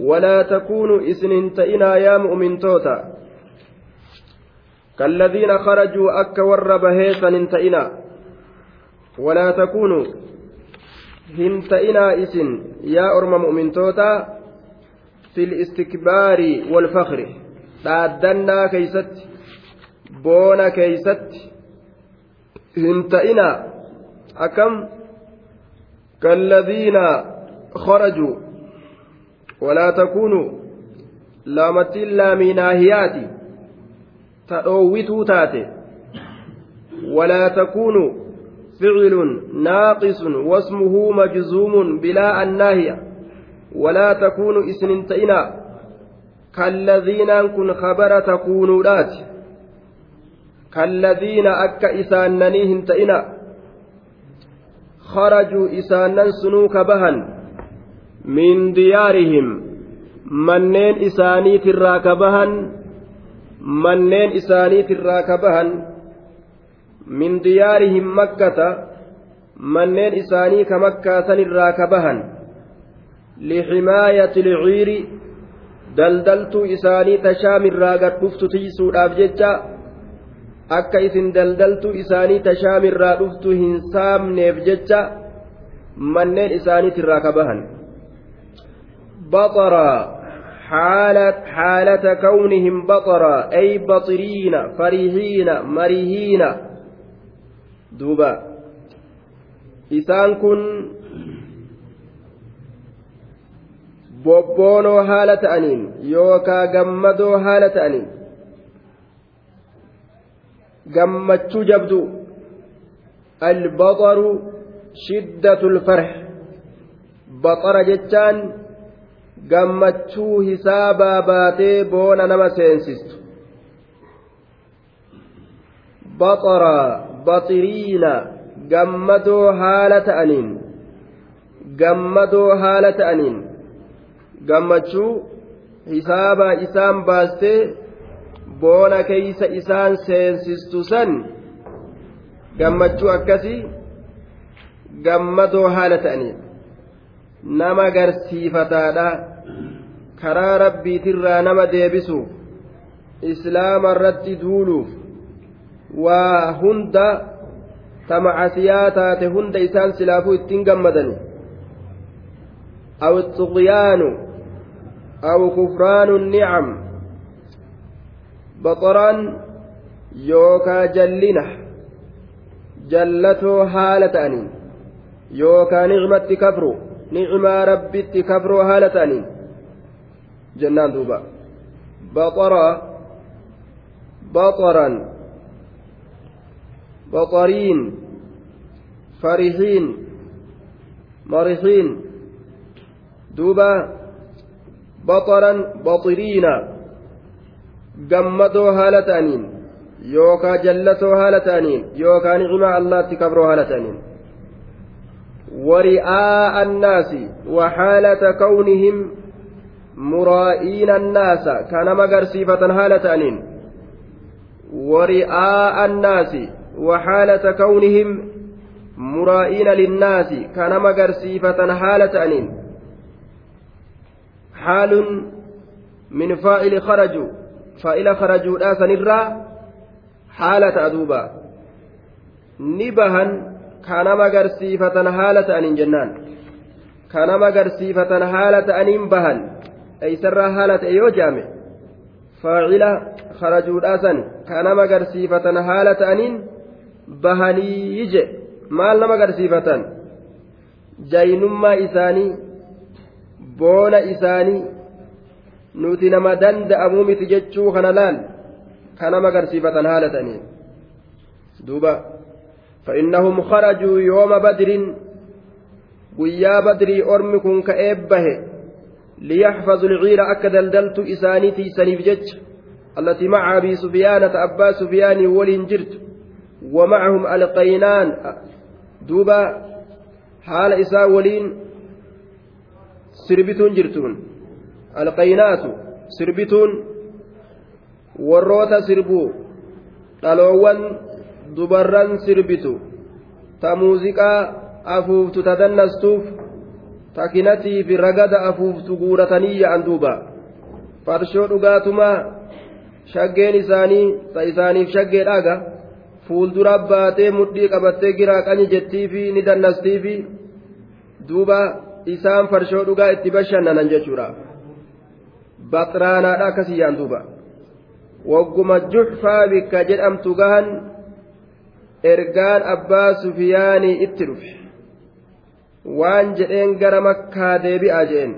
ولا تكونوا إسن تئنا يا مؤمن توتا. كالذين خرجوا أك ور بهيسا تئنا. ولا تكونوا هنتئنا إسن يا أرم مؤمن توتا في الاستكبار والفخر. تادنا كيست بونا كيست. هنتئنا أكم؟ كالذين خرجوا ولا تكونوا لامت اللام ناهيات تأويتوا تاتي ولا تكونوا فعل ناقص واسمه مجزوم بلا الناهية. ولا تكونوا اسم تئنا كالذين كن خبر تكونوا لات كالذين أك إساننيهن تئنا خرجوا إسانا سنوك بهن. من ديارهم manneen isaaniitirraa ka bahan manneen isaaniitirraa ka bahan min diyaarihim makkata manneen isaanii ka makkaasanirraa ka bahan liximaayati lciiri daldaltuu isaanii tashaamirraa gad dhuftu tiisuudhaaf jecha akka isin daldaltuu isaanii tashaamirraa dhuftu hin saamneef jecha manneen isaaniitirraa ka bahan baxaraa حالة كونهم بطرا أي بطرين فرحين مريهين دوبا إسان كن bobboonoo haala ta'aniin yookaa gammadoo haala ta'aniin gammachuu jabdu albaxaru shiddatul farx baxara jechaan gammachuu hisaabaa baatee boona nama seensistu. Baxara baxiriina gammadoo haala ta'aniin gammadoo haala ta'aniin gammachuu hisaabaa isaan baastee boona keeysa isaan seensistu san gammachuu akkasii gammadoo haala ta'aniin nama garsiifataadha karaa rabbiitirraa nama deebisuuf islaama irratti duuluuf waa hunda tamacasiyaa taate hunda isaan silaafuu ittiin gammadani aw الطغيان أو كفران النعم baxoraan yookaa jallina jallatoo haala ta'aniin yookaa nicmatti kabru ta'aniin jennaan duuba baxora baxoran baxariin farihiin marihiin duuba baxoran baxiriina gammadoo haala ta'aniin yookaa jallatoo haala ta'aniin yookaa nicmaa allaatti kabroo haala ta'aniin ورئاء الناس وحالة كونهم مرائين الناس. كان مقرسيفة هالة أنين. ورئاء الناس وحالة كونهم مرائين للناس. كان مقرسيفة هالة أنين. حال من فاعل خرجوا فإلى خرجوا لا سنرى. حالة أدوبا نبها kanama garsiifatan haala ta'aniin jennaan. Kanama garsiifatan haala ta'aniin bahan. Eeysarraa haala ta'e yoo jaame faacila karajuudhaasan kanama garsiifatan haala ta'aniin bahanii je. Maal nama garsiifatan jaynummaa isaanii boona isaanii nuti nama danda'amuu miti jechuu kana laal? Kanama garsiifatan haala ta'aniin. Duuba. فإنهم خرجوا يوم بدر. ormi kun ka eebbahe ليحفظوا العير أكد دلدلت إسانيتي سنيف جج التي مع أبي سفيان أبا سفيان ولين جرت. ومعهم ألقينان. دوبا حال إساء ولين سربتون جرتون. القينات سربتون. warroota sirbuu dhaloowwan dubarran sirbitu. Ta muuziqaa afuuftu ta dannastuuf takinatii fi ragada afuuftu guuratanii ya'an duuba. Farshoo dhugaatumaa shaggeen isaanii ta isaaniif shaggeedhaaga fuuldura baatee mudhii qabattee giraa qani jettiifi ni dannastiifi duuba isaan farshoo dhugaa itti bashannanan jechuudha. Baxraanaadha akkasii yaan duuba. Wagguma juxfaa bikka jedhamtu gahan ergaan abbaa sufiyaanii itti dhufe. Waan jedheen gara makkaa deebi'aa jeen.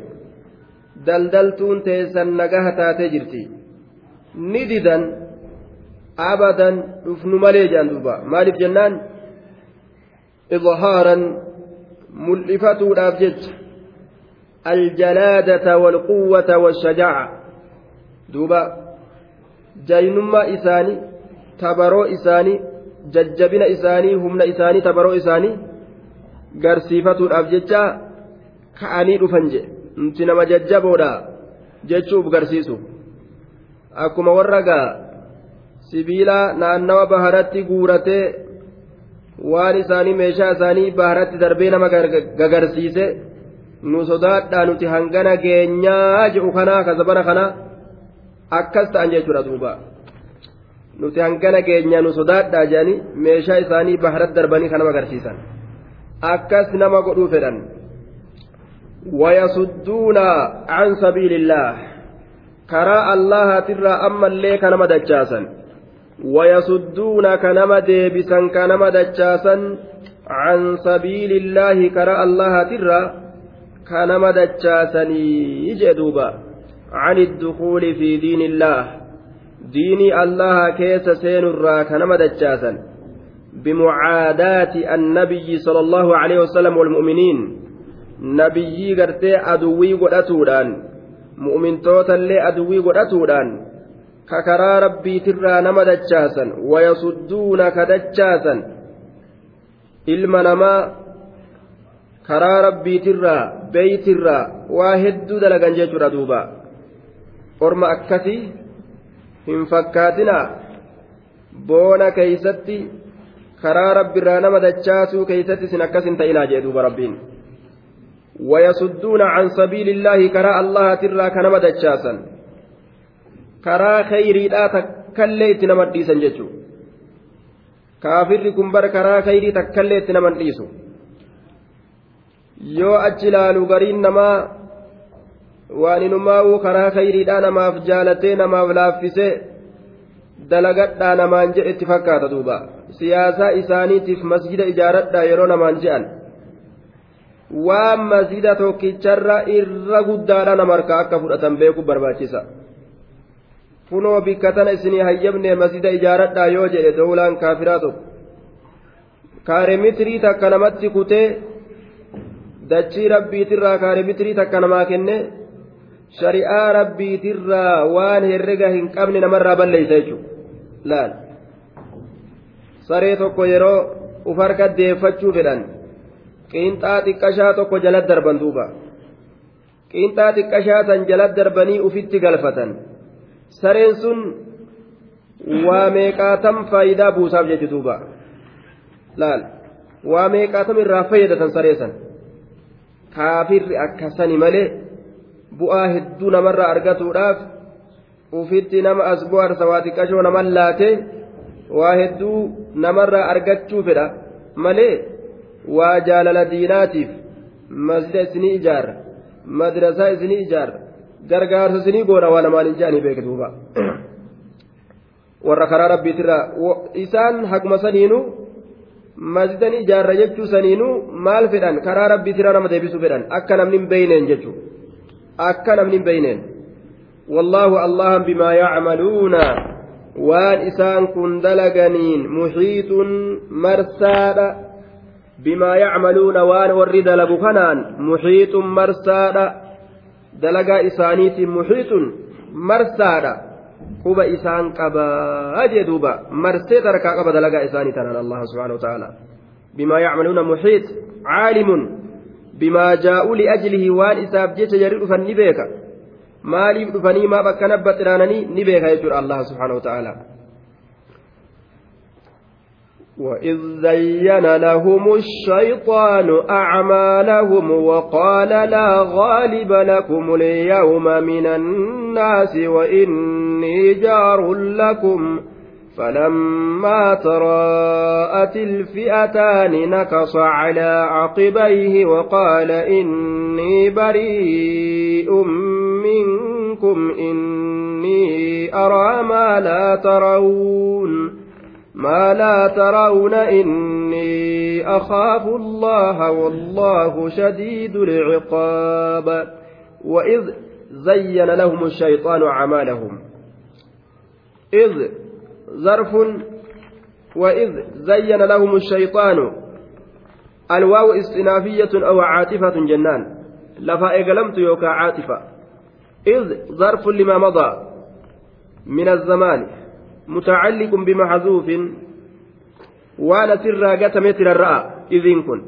Daldaltuun teessan nagaha taatee jirti. Ni didan. Abadan dhufnu malee jaan duuba. Maaliif jennaan? Idhaaran mul'ifatuudhaaf jecha. Aljalaadata walquwwata washajaaca duuba. Jaynummaa isaanii tabaroo isaanii jajjabina isaanii humna isaanii tabaroo isaanii garsiifatuudhaaf jecha ka'anii dhufan jedhe nuti nama jajjaboodha jechuuf garsiisu. Akkuma warra gaa sibiila naannawa baharatti guuratee waan isaanii meeshaa isaanii baharatti darbee nama gagarsiise nu sodaadhaa nuti hangana geenyaa jedhu kanaa kasabana kanaa akkas ta'an jechuudha duuba nuti hangana geenyaa nu sodaadhaa jedhanii meeshaa isaanii baharatti darbanii kan nama agarsiisan akkas nama godhuu fedhan wayasudduuna an sabiilillah karaa allahatirraa ammallee kanama dachaasan ويصدون كنما ديبسا كنما دجاسا عن سبيل الله كرى الله ترى كنما دجاسني يجدوبا عن الدخول في دين الله ديني الله كيس سين الرا كنما دجاسا بمعاداة النبي صلى الله عليه وسلم والمؤمنين نبيي قرتي أدوي قدتودان مؤمن توتا أدوي قدتودان kakaraa rabbiitirraa nama dachaasan wayasudduuna ka dachaasan ilma namaa karaa rabbiitirraa beeytirraa waa hedduu dalagan jechuudha duuba orma akkasii hin fakkaatinaa boona keeysatti karaa rabbiirraa nama dachaasuu keeysatti isin akkas hin ta'inaa jee duuba rabbiin ويصدون عن سبيل الله كراء الله ترى كنما دجاسا karaa khayriidhaa takkallee itti nama dhiisan jechuudha kaafirri kun bar karaa khayrii takkallee itti nama dhiisu yoo achi ilaalu gariin namaa waan inumaa'uu karaa khayriidhaa namaaf jaalatee namaaf laaffisee dalagadhaa namaan jedhe itti fakkaata duuba. Siyaasaa isaaniitiif masjida ijaaradhaa yeroo namaan je'an. Waan masjida tokkicharra irra guddaadha nama harkaa akka fudhatan beekuu barbaachisa. kunoo bikka tana isinii hayyabne masjida ijaaradhaa yoo jedhe dowlaan kaafiraa tokko. Kaaremitirii takka namatti kutee dachii rabbiitirraa kaaremitirii takka namaa kenne shari'aa rabbiitirraa waan herrega hin qabne namarraa balleeysa jechuudha. Laal? Saree tokko yeroo uf harka deeffachuu fedhan. Qiinxaa xiqqashaa tokko jala darban duuba. Qiinxaa xiqqashaa san jala darbanii ufitti galfatan. sareen sun waa meeqaatam faayidaa buusaaf jechu duuba? Laal? Waa meeqaatam irraa fayyadatan saree san? Kaafirri akkasani malee bu'aa hedduu namarraa argatuudhaaf ufitti nama as bu'aarsa waa xiqqashoo naman laate waa hedduu namarraa argachuu fedha malee waa jaalala diinaatiif masjida isinii ijaarra madrasaa isinii ijaarra gargaarsa isinii goona waa namaan hin je'anii beeke duuba warra karaa rabbiitirraa isaan haquma saniinu masjidan ijaarra jechuu saniinu maal fedhan karaa rabbiitirraa nama deebisuu fedhan akka namni hin beeyneen jechuu akka namni hin beeyneen wallaahu allahan bimaa yacmaluuna waan isaan kun dalaganiin muxiixun marsaadha bimaa yacmaluuna waan warri dalagu kanaan muxiixun marsaadha dalagaa isaaniitiin muxiixun marsaadha quba isaan qabaa jee duuba marsee tarkaa qaba dalagaa isaanii tanaan allah subhaanahu wa ta'ala bimaa yacmaluuna muxiix caalimun waan isaaf jecha jarri dhufan ni beeka maaliif dhufanii maaf akkana baxiraananii ni beeka jechuudha allah subhaanahu wa ta'ala وإذ زين لهم الشيطان أعمالهم وقال لا غالب لكم اليوم من الناس وإني جار لكم فلما تراءت الفئتان نكص على عقبيه وقال إني بريء منكم إني أرى ما لا ترون ما لا ترون إني أخاف الله والله شديد العقاب. وإذ زين لهم الشيطان أعمالهم إذ ظرف وإذ زين لهم الشيطان الواو استنافية أو عاطفة جنان. لفا إقلمت يوكا عاطفة. إذ ظرف لما مضى من الزمان متعلق بمحذوف وأنا سرا قتمت الرأى إذن كن.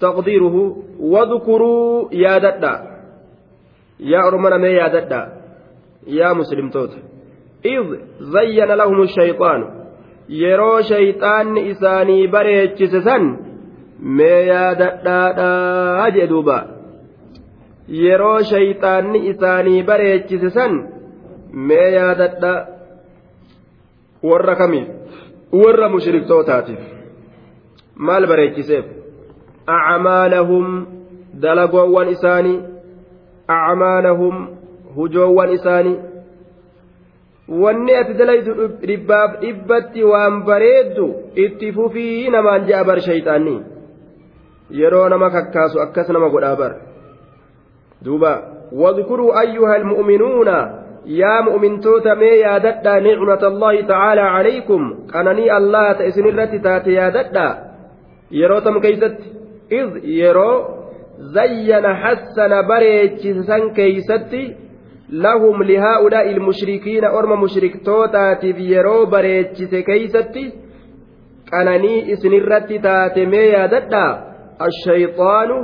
تقديره واذكروا يا ددا. يا أرمنا يا ددا. يا مسلم توت. iz zayyana lahumu shayxaanu yeroo shayxaanni isaanii bareechise san mee yaadadhaadhaa jee duuba yeroo shayxaanni isaanii bareechise san mee yaadadhaa warra kamiif warra mushriktootaatiif maal bareechiseef acmaalahum dalagoowwan isaanii acmaalahum hujoowwan isaanii wanni ati dalaytu dhibbaaf dhibbatti waan bareeddu itti fufii namaan je'a bar shayxaanni yeroo nama kakkaasu akkas nama godhaa bar duuba wadkuruu ayyuha almu'minuuna yaa mu'mintoota mee yaadadhaa nicmata allahi tacaalaa calaykum qananii allah ta isin irratti taate yaadadhaa yeroo tam keeysatti id yeroo zayyana hassana bareechisan keeysatti lahum lihaa'ulaa'i ilmushrikiina orma mushriktootaatiif yeroo bareechise keeysatti qananii isinirratti taate mee yaadadhaa ashayxaanu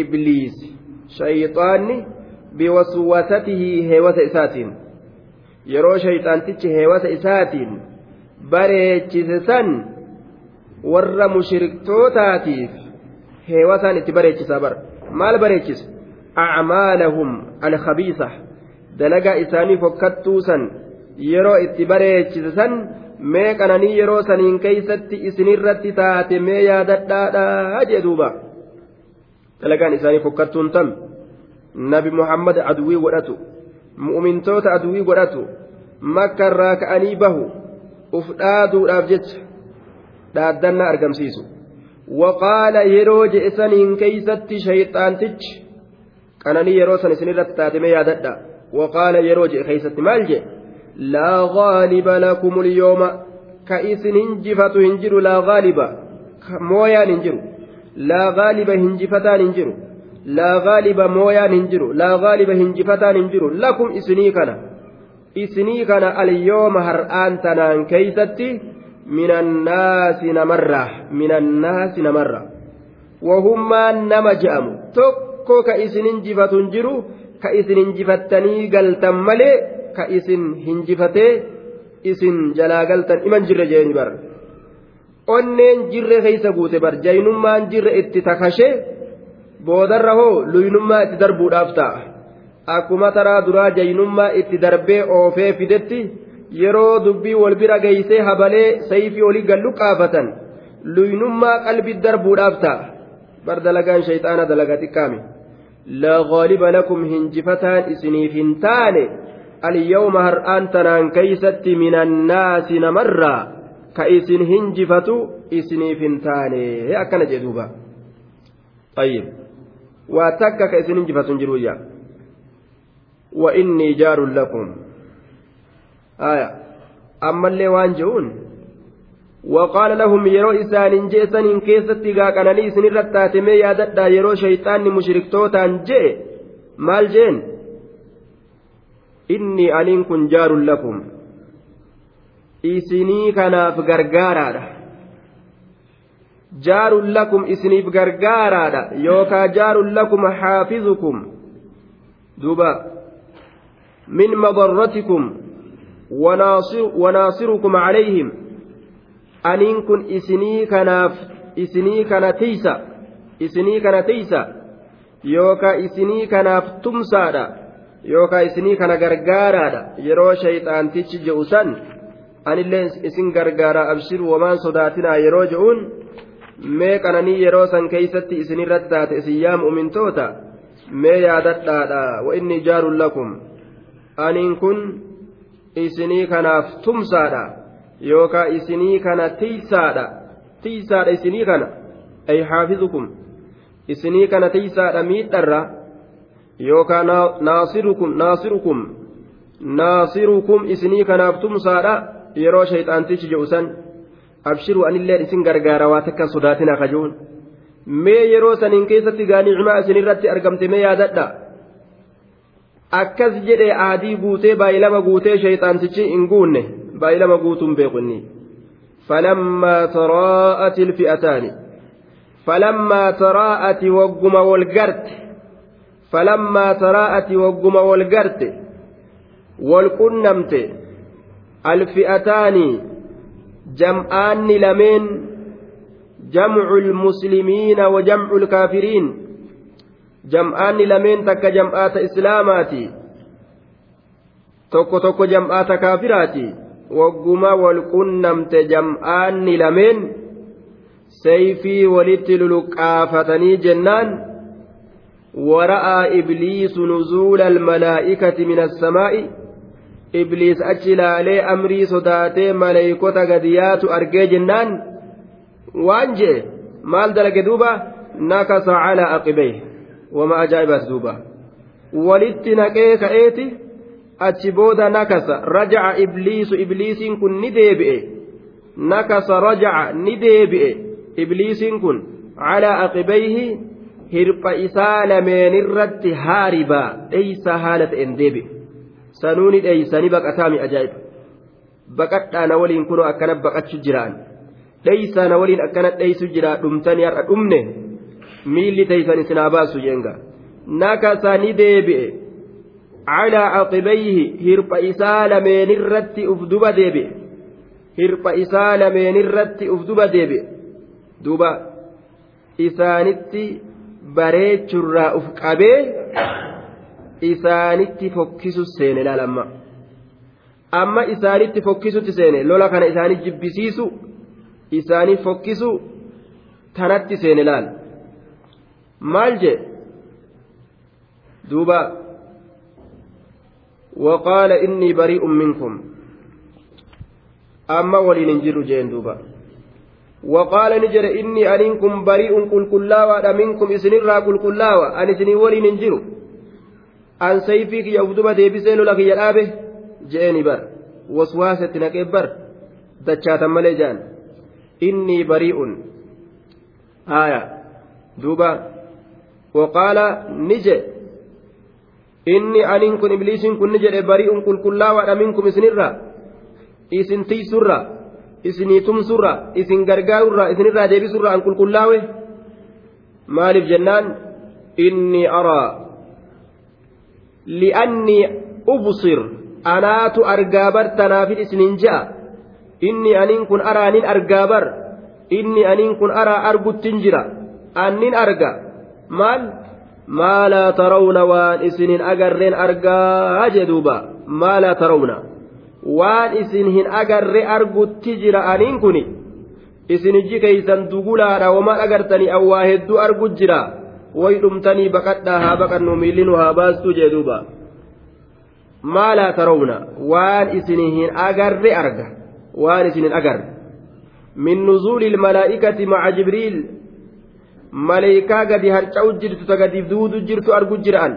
ibliis shayxaanni biwaswasatihi heewasa isaatiin yeroo shayxaantichi heewasa isaatiin bareechise san warra mushriktootaatiif heewasaan itti bareechisa bar maal bareechise acmaalahum alkhabiisa dalagaa isaanii fokkattuu san yeroo itti bareechise san mee qananii yeroo saniin keeysatti isinirratti taate mee yaadadhaadhaa jee duuba dalagaan isaanii fokkattuun tam nabi muhammad aduwii godhatu mu'mintoota aduwii godhatu makka irraa ka'anii bahu uf dhaaduudhaaf jecha dhaaddannaa argamsiisu waqaala yeroo je'e saniin keeysatti shayxaantichi qananii yeroo san isinirratti taateme yaadadha je'e keeysatti maal je'e laa gaaliba lakum ulyooma ka isin hinjifatu hin jiru laa gaaliba mooyaan hin jiru laa gaaliba hinjifataan hin jiru laa gaaliba mooyaan hin jiru laa gaaliba hinjifataan hin jiru lakum isinii kana isinii kana alyooma har'aan tanaan keeysatti min annaasi namarraa min ka isin hinjifattanii galtan malee ka isin hinjifatee isin jalaa galtan iman jirre jeeni bar. Onneen jirre keeysa guute bar jaynummaan jirre itti takashee boodarra hoo luynummaa itti darbuudhaaf ta'a. Akkuma taraa duraa jaynummaa itti darbee oofee fidetti yeroo dubbii wal bira geeysee habalee sayfii olii gallu qaafatan luynummaa qalbii darbuudhaaf ta'a. Bar dalagaan shayxaana dalaga xiqqaame lakum hinjifataan isiniif hin taane alyawma har'aan tanaan keeysatti min annaasi namarraa ka isin hinjifatu isiniif hin taane akkana jedhuuba طيب waa takka ka isin injifatu hin jiruyya wa innii jaarun lakum وقال لهم يرو إسان جيسن كيست قاقنني إسن الرتات مي يادتا يرو شيطان مشركتوتان جي maal jeen inni aniin kun jaarun lakum isinii kanaaf gargaaraadha jaarun lakum isiniif gargaaraadha yookaa jaarun lakum xaafizukum duba min madarratikum wanaasirukum calayhim aniin kun isinii kanaaf isinii kana tiysa isinii kana tiysa yookaa isinii kanaaf tumsaadha yookaa isinii kana gargaaraadha yeroo shayxaantichi je'u san anillee isin gargaara abshiru wamaan sodaatinaa yeroo je'uun mee qananii yeroo san keeysatti isinirratti taate isin yaa mu'mintoota mee yaadadhaadha wa inni jaarun lakum aniin kun isinii kanaaf tumsaadha yookaa isinii kana tiysaadha tiysaadha isinii kana. Ay xaafizukum? Isinii kana tiysaadha miidharra. Yookaa naasirukum naasirukum. Naasirukum isinii kanaaf tumsaadha. Yeroo shayxaantichi jedhu san. Abshiruu anilleen isin gargaara waa takka sodaatina kajuun mee yeroo saniin keessatti gaanii cimaa isinirratti argamte mee yaadadha. Akkas jedhe aadii guutee baay'ilama guutee shayxaantichi hin guunne baay'ilama guutuun beekunni فلما تراءت الفئتان فلما تراءت وقم والقرت فلما تراءت وقم والقرت والقنمت الفئتان جمعان لمن؟ جمع المسلمين وجمع الكافرين. جمعان لمن تك جمعات إسلاماتي tokko tokko jam'aata kaafiraati wagguma wal qunnamte jam'aanni lameen sayfii walitti luluqqaafatanii jennaan wara'aa ibliisu nuzuula almalaa'ikati min assamaa'i ibliis achi ilaalee amrii sodaatee maleeykota gadiyaatu argee jennaan waan jee maal dalage duuba nakasa calaa aqibee wama ajaa'ibaas duuba walitti naqee ka'eeti achi booda nakasa rajaca ibliisu ibliisiin kun ni deebi'e nakasa rajaca ni deebi'e ibliisiin kun calaa aqibeyhi hirpha isaa lameenirratti haaribaa dheeysa haala ta'en deebi'e sanuuni dheeysanii baqataami ajaa'iba baqadhaana waliin kunoo akkana baqachu jiraan dheeysaana waliin akkana dheeysu jiraa dhumtanii har'a dhumne miilli teeysan isinaa baasu jeenga nakasa ni deebi'e calaa aqibeyhi hirpha isaa lameenirratti uf duba deebi'e hirpha isaa lameenirratti uf duba deebi'e duba isaanitti bareechurraa uf qabee isaanitti fokkisu seene laal amma amma isaanitti fokkisutti seene lola kana isaanii jibbisiisu isaanii fokkisu tanatti seene laal maal jee duuba وقال إني بريء منكم أما ولين انجر جين دوبا وقال نجر إني أنكم بريء قل كلاوة منكم إسنرا قل كلاوة أن إسني ولين انجر an sayfii kiyya uf duba deebisee lola kiyya dhaabe je'eni bar waswaasatti naqee bar dachaatan malee je'an innii inni aniin kun ibliisiin kun ni jedhe bari'un qulqullaawaadha minkum isinirra isin tiysurra isinii tumsurra isin gargaarurra isinirraa deebisurra an qulqullaawe maaliif jennaan? Inni araa li'anni ubsir anaatu argaa bar tanaafin isinin ja'a. Inni aniin kun araanin argaa bar inni aniin kun araa arguttin jira. Annin arga. Maal isinin agarreen argaa jedhuuba maa laa tarawna waan isin hin agarre argutti jira aniin kun isin ijji keeysan dugulaadha wamaan agartanii awwaa hedduu argu jira way dhumtanii baqadhaa haa baqannu miillinu haa baastuu jee duuba maa laa tarawna waan isin hin agarre arga waan isin hin agarre min nuzuuli ilmalaa'ikati maca jibriil maleeykaa gadi harca'u jirtu ta gadiif duudu jirtu argu jira'an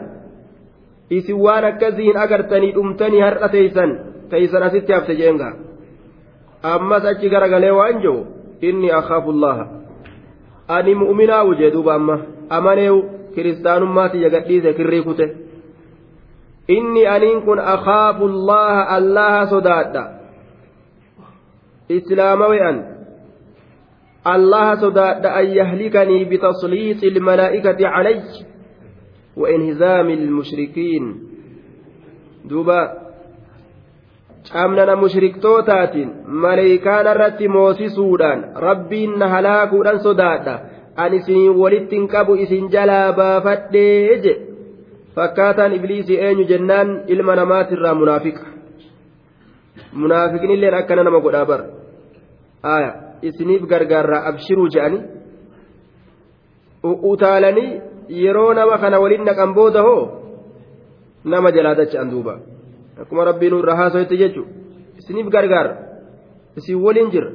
isin waan akkasii hin agartanii dhumtanii har'a teeysan teeysan asitti hafte jeenga ammas achi garagalee waan jiru inni akhaafu llaha ani mu'minaawu jee duuba amma amaneewu kiristaanummaati yagadhiise kirrii kute inni aniin kun akaafu allaha sodaadha islaamawe an allaha sodaadha an yahlikanii bitasliixi ilmalaa'ikati calay wa inhizaami ilmushrikiin duuba camnana mushriktootaatiin maleeykaana irratti moosisuudhaan rabbiin na halaakuudhaan sodaadha an isin walittin qabu isin jalaa baafadhee jedhe fakkaataan ibliisii eenyu jennaan ilma namaatirraa munaafiqa munaafiqni illeen akkana nama godhaa bar aya isiniif gargaarraa abshiruu je'anii utaalanii yeroo nama kana waliin naqan booda hoo nama jalaa dacha'an duuba. Akkuma rabbiin irraa haasoyetti jechu isiniif gargaara isin waliin jira.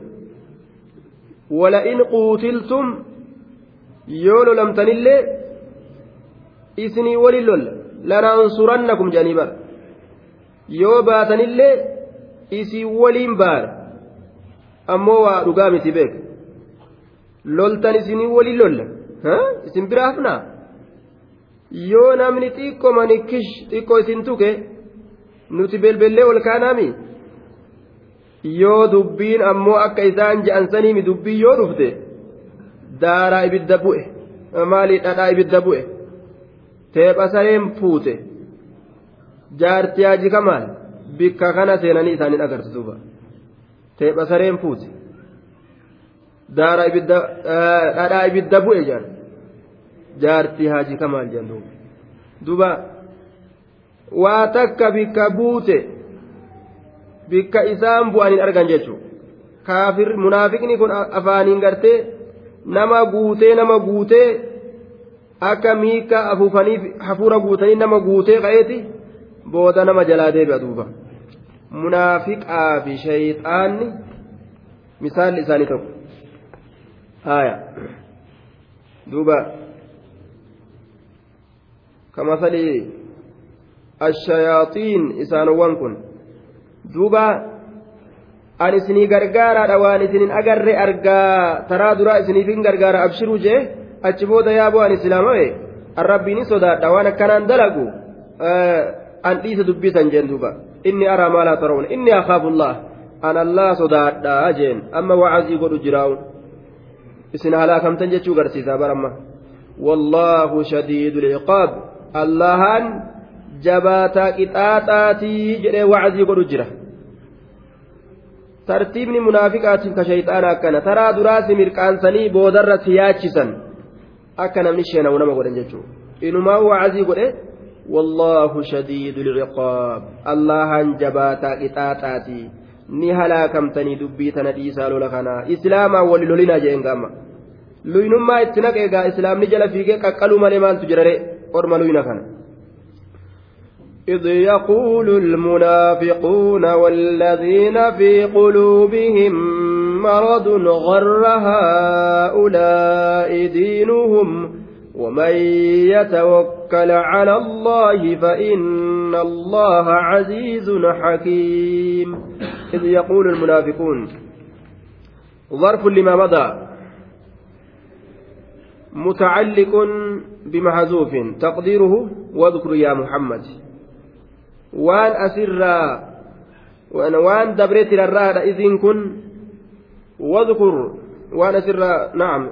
Wala'in quutiltum yoo lolamtanillee isinii waliin lolla. Lanaansurannakum jedhanii bara. Yoo baatanillee isii waliin baara ammoo waa dhugaa miti beeka. Loltan isinii waliin lolla. Isin bira hafnaa? Yoo namni xiqqoo manikish xiqqoo isin tuke nuti belbellee ol kaanaami yoo dubbiin ammoo akka isaan je'an saniimi dubbii yoo dhufte daaraa ibidda bu'e. Maalii dhadhaa ibidda bu'e? Teepha sareen fuute jaartii haji kamaal bikka kana seenanii isaanii agartu duuba teepha sareen fuute daaraa ibidda dhadhaa ibidda bu'e jaan. Jaartii haji kamaal jaan duuba waa takka bikka buute bikka isaan bu'aniin argan jechuudha kaafir munaafiqni kun afaaniin gartee. nama guutee nama guutee akka miika afuufaniif hafuura guutanii nama guutee qa'eeti booda nama jalaa deebi'a duuba munaafiqaa fi shayxaanni misaalli isaanii tokko haya duuba كمثل الشياطين إسانوان كن دوبا an isinii gargaaraadha waan isinin agarre argaa taraa duraa isiniifin gargaara abshiruu jee achi booda yaaboo an islaamame an rabbiin sodaadha waan akkanaan dalagu an dhiisa dubbisan jeen duuba inni araa maa laa tarawun inni akhaafullah an allaa sodaadha jeen amma wacazii godhu jiraa'u isin halaakamtan jechuu garsiisaa baramma wallaahu shadiidu lciqaab allahan jabaataa qixaaxaatii jedhee wacazii godhu jira tartiibni munaafiqaatiif ka shayxaana akkana taraa duraasi mirqaansanii boodarra siyaachisan akka namni sheenawu nama godhan jechuudha inumaa wacazii godhe wallaahu shadiidu lciqaab allahan jabaataa qixaaxaati ni halaakamtanii dubbii tana dhiisaa lola kanaa islaamaa wali lolinaa jeen gaama luynummaa itti naqeegaa islaamni jala fiigee qaqqaluu malee maaltu jirare orma luyna kana إذ يقول المنافقون والذين في قلوبهم مرض غر هؤلاء دينهم ومن يتوكل على الله فإن الله عزيز حكيم. إذ يقول المنافقون ظرف لما مضى. متعلق بمحذوف تقديره واذكر يا محمد. waan asirraa waan dabree tirarraadha isin kun wadkur waan asirraa na'am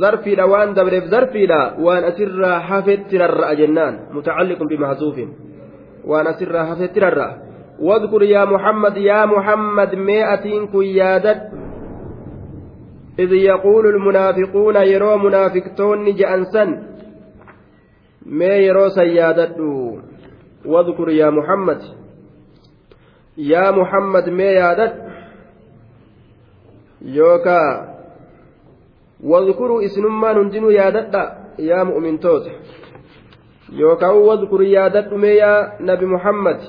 zarfiidha waan dabreef zarfiidha waan asirraa hafet tirarra'a jennaan mutacalliqun bimahzuufin waan asirraa hafet tirarra'a واذكر يا محمد يا محمد مئة كن يادت إذ يقول المنافقون يرو منافقتون جأنسا ما يرو سيادته واذكر يا محمد يا محمد ما يادت يوكا واذكروا إسنما ننجن يادت يا مؤمن توت. يوكا واذكر يادت ما يا نبي محمد.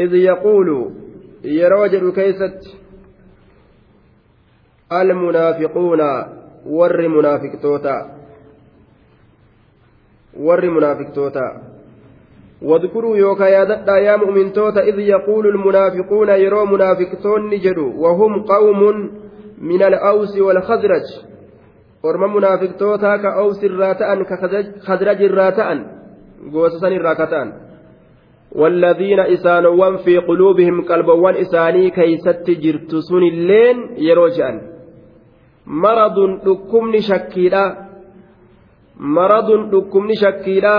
إذ يقول يروجل كيست المنافقون ور منافق توتا. warri munaafiqtoota واذكروا يوكا يا يا مؤمن توتا إذ يقول المنافقون يروا منافقتون جدوا وهم قوم من الأوس والخزرج. ورم منافقتوتا كأوس الراتأن كخزرج الراتأن. irraa kataan والذين إسانوان في قلوبهم قلبوان إساني كيست جرت سن اللين يروجان. مرض دكمن شكيلا مرض دكمن شكيلا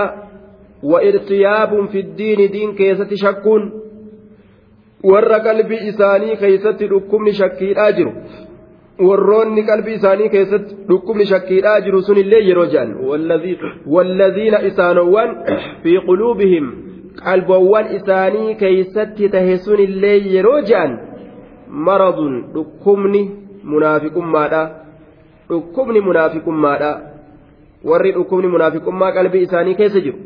وإرتياب في الدين دين كيست شكون. warra qalbii isaanii keeysatti dhukkubni shakkiidhaa jiru warroonni qalbii isaanii keessatti dhukkubni shakkiidhaa jiru sunillee yeroo jedhan wallaziina isaanowwan fi quluubihim qalbowwan isaanii keeysatti tahe sunillee yeroo jedhan maradun dhukkubni munaafiqummaadha dhukkubni munaafiqummaadha warri dhukkubni munaafiqummaa qalbii isaanii keessa jiru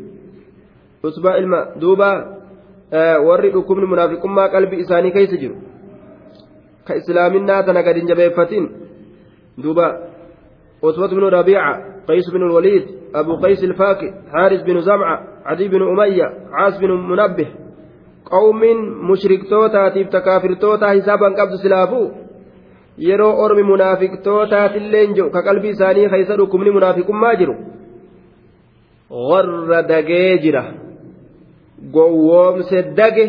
usbaa ilma duuba warri dhukkubni munaafiqummaa qalbii isaanii keessa jiru gad hin jabeeffatin duuba عتبة بن ربيعة قيس بن الوليد أبو قيس الفاكي حارس بن زمعة عدي بن أمية عاص بن منبه قوم مشركتوتاتيف تكافرتوتا حسابا قبض سلافو ormi munaafiqtootaatiillee jiru ka qalbii isaanii keessa dhukkubni munaafiqummaa jiru warra dagee jira gowwoomse dage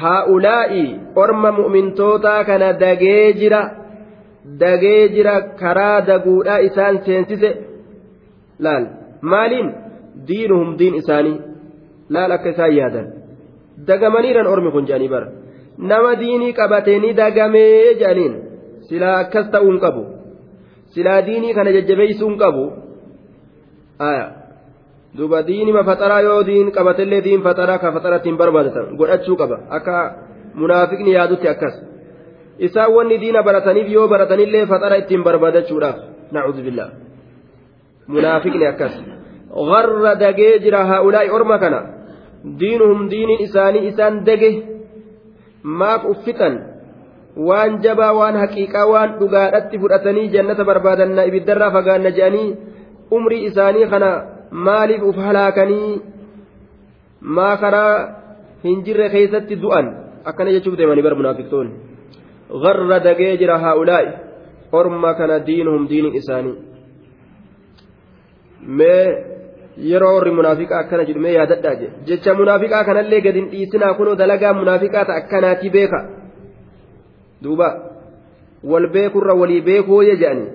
haa'ulaa'i orma mu'mintootaa kana dagee jira dagee jira karaa daguudhaa isaan seensise laal maaliin diinuhum diin isaanii laal akka isaan yaadan dagamaniiran ormi kun jedhanii bara nama diinii qabatee dagamee jedhaniin silaa akkas ta'uun qabu silaa diinii kana jajjabeessuun qabu duuba diinima faxaraa yoo diin qabatellee diin faxaraa ka faxara ittiin barbaadatan godhachuu qaba. Akka munaafiqni yaadutti akkas. Isaan wanni diina barataniif yoo baratanillee faxara ittiin barbaadachuudhaaf nacuudhu billaa munaafiqni akkas. Garra dagee jira haa'ulaa'i orma kana. Diinuhum diiniin isaanii isaan dage maaf uffixan waan jabaa waan haqiiqaa waan dhugaadhatti fudhatanii jannata barbaadanna ibiddarraa fagaanna je'anii umrii isaanii kana maaliif uf halaakanii maa karaa hin jirre keessatti du'an? Akkana jechuuf deemanii bar munaafiqtoonni. Garra dagee jira haa'ulaa'i. Orma kana diinuhum diiniin isaanii. Mee yeroo warri munaafiqaa akkana jedhu mee yaadadhaa je jecha munaafiqaa kanallee gad hin dhiisinaa kunoo dalagaa munaafiqaa ta akkanaati beeka? Duuba. Wal beekurra walii beekuu ye jedhanii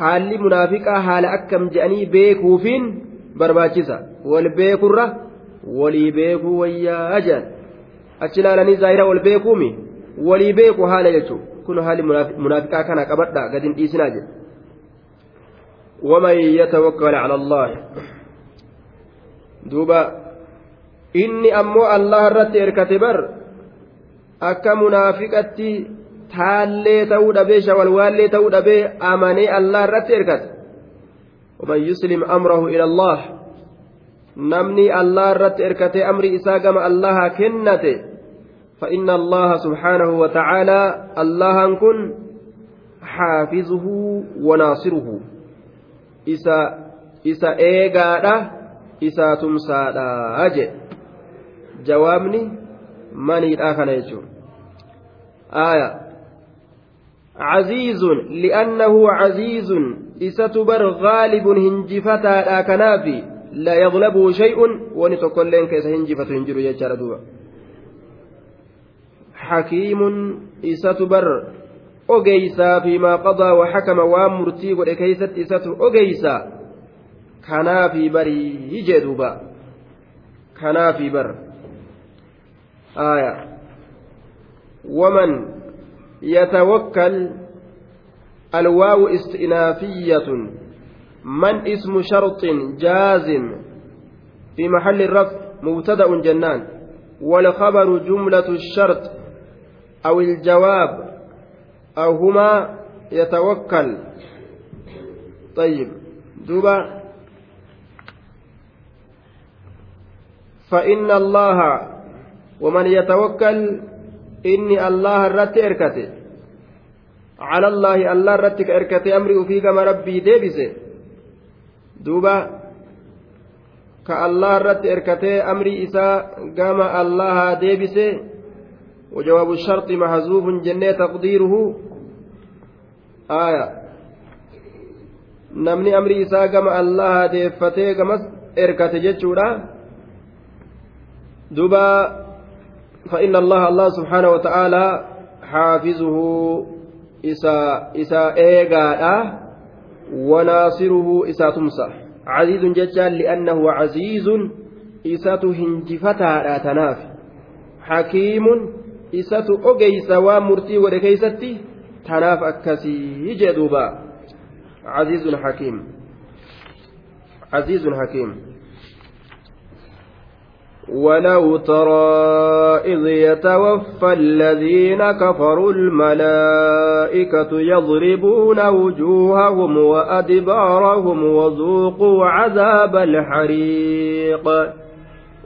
haalli munaafiqaa haala akkam jedhanii beekuufiin barbaachisa wal beekurra walii beekuu wayyaa jedhan achi ilaalanii zaahira wal beekuumi walii beeku haala jechuun kun haalli munaafiqaa kana qabadha gad hin dhiisinaa jedhe ومن يتوكل على الله دوبا inni ammoo allah irratti erkate bar akka munaafiqatti taallee ta'uu dhabee shawalwaallee ta'uu dhabee amanee allah irratti erkate ومن يسلم أمره إلى الله. نمني الله رت إركتي أمري إساقم الله كنته. فإن الله سبحانه وتعالى الله كن حافظه وناصره. إسا إسا إيقادا إسا تمسادا أجي. جوابني ماني الآخر يجو آية. عزيز لأنه عزيز. إسة بر غالب هنجفتا كنافي لا يغلبه شيء ونتقلين كيس هنجفة هنجر يجار دوبا حكيم إسة بر أجيسا فيما قضى وحكم وامرتي ولكيست إسة أجيسا كنافي بري يجدوبا كنافي بر آية ومن يتوكل الواو استئنافية. من اسم شرط جازم؟ في محل الرفع مبتدأ جنان. والخبر جملة الشرط أو الجواب أو هما يتوكل. طيب دوبا. فإن الله ومن يتوكل إني الله الرت إركته على الله الله الرت إركته أمري وفي كما ربي ديبسه دوبا كالله الرت إركته أمري إساء كما الله ديبسه وجواب الشرط محذوف جنة تقديره. آية. namni amri isaa gama allaha deeffatee gamas erkate jechuudha duba فإن الله الله سبحانه وتعالى حافظه. isa eegaadha. Wanaasiruhu isaa tumsa caziizun jechaan li'annahu caziizun isatu hinjifataadha tanaaf. Hakiimun isatu ogeysa waan murtii godhe keeysatti tanaaf akkasii jee duuba. Caziizun hakiim. Caziizun hakiim. ولو ترى إذ يتوفى الذين كفروا الملائكة يضربون وجوههم وأدبارهم وذوقوا عذاب الحريق.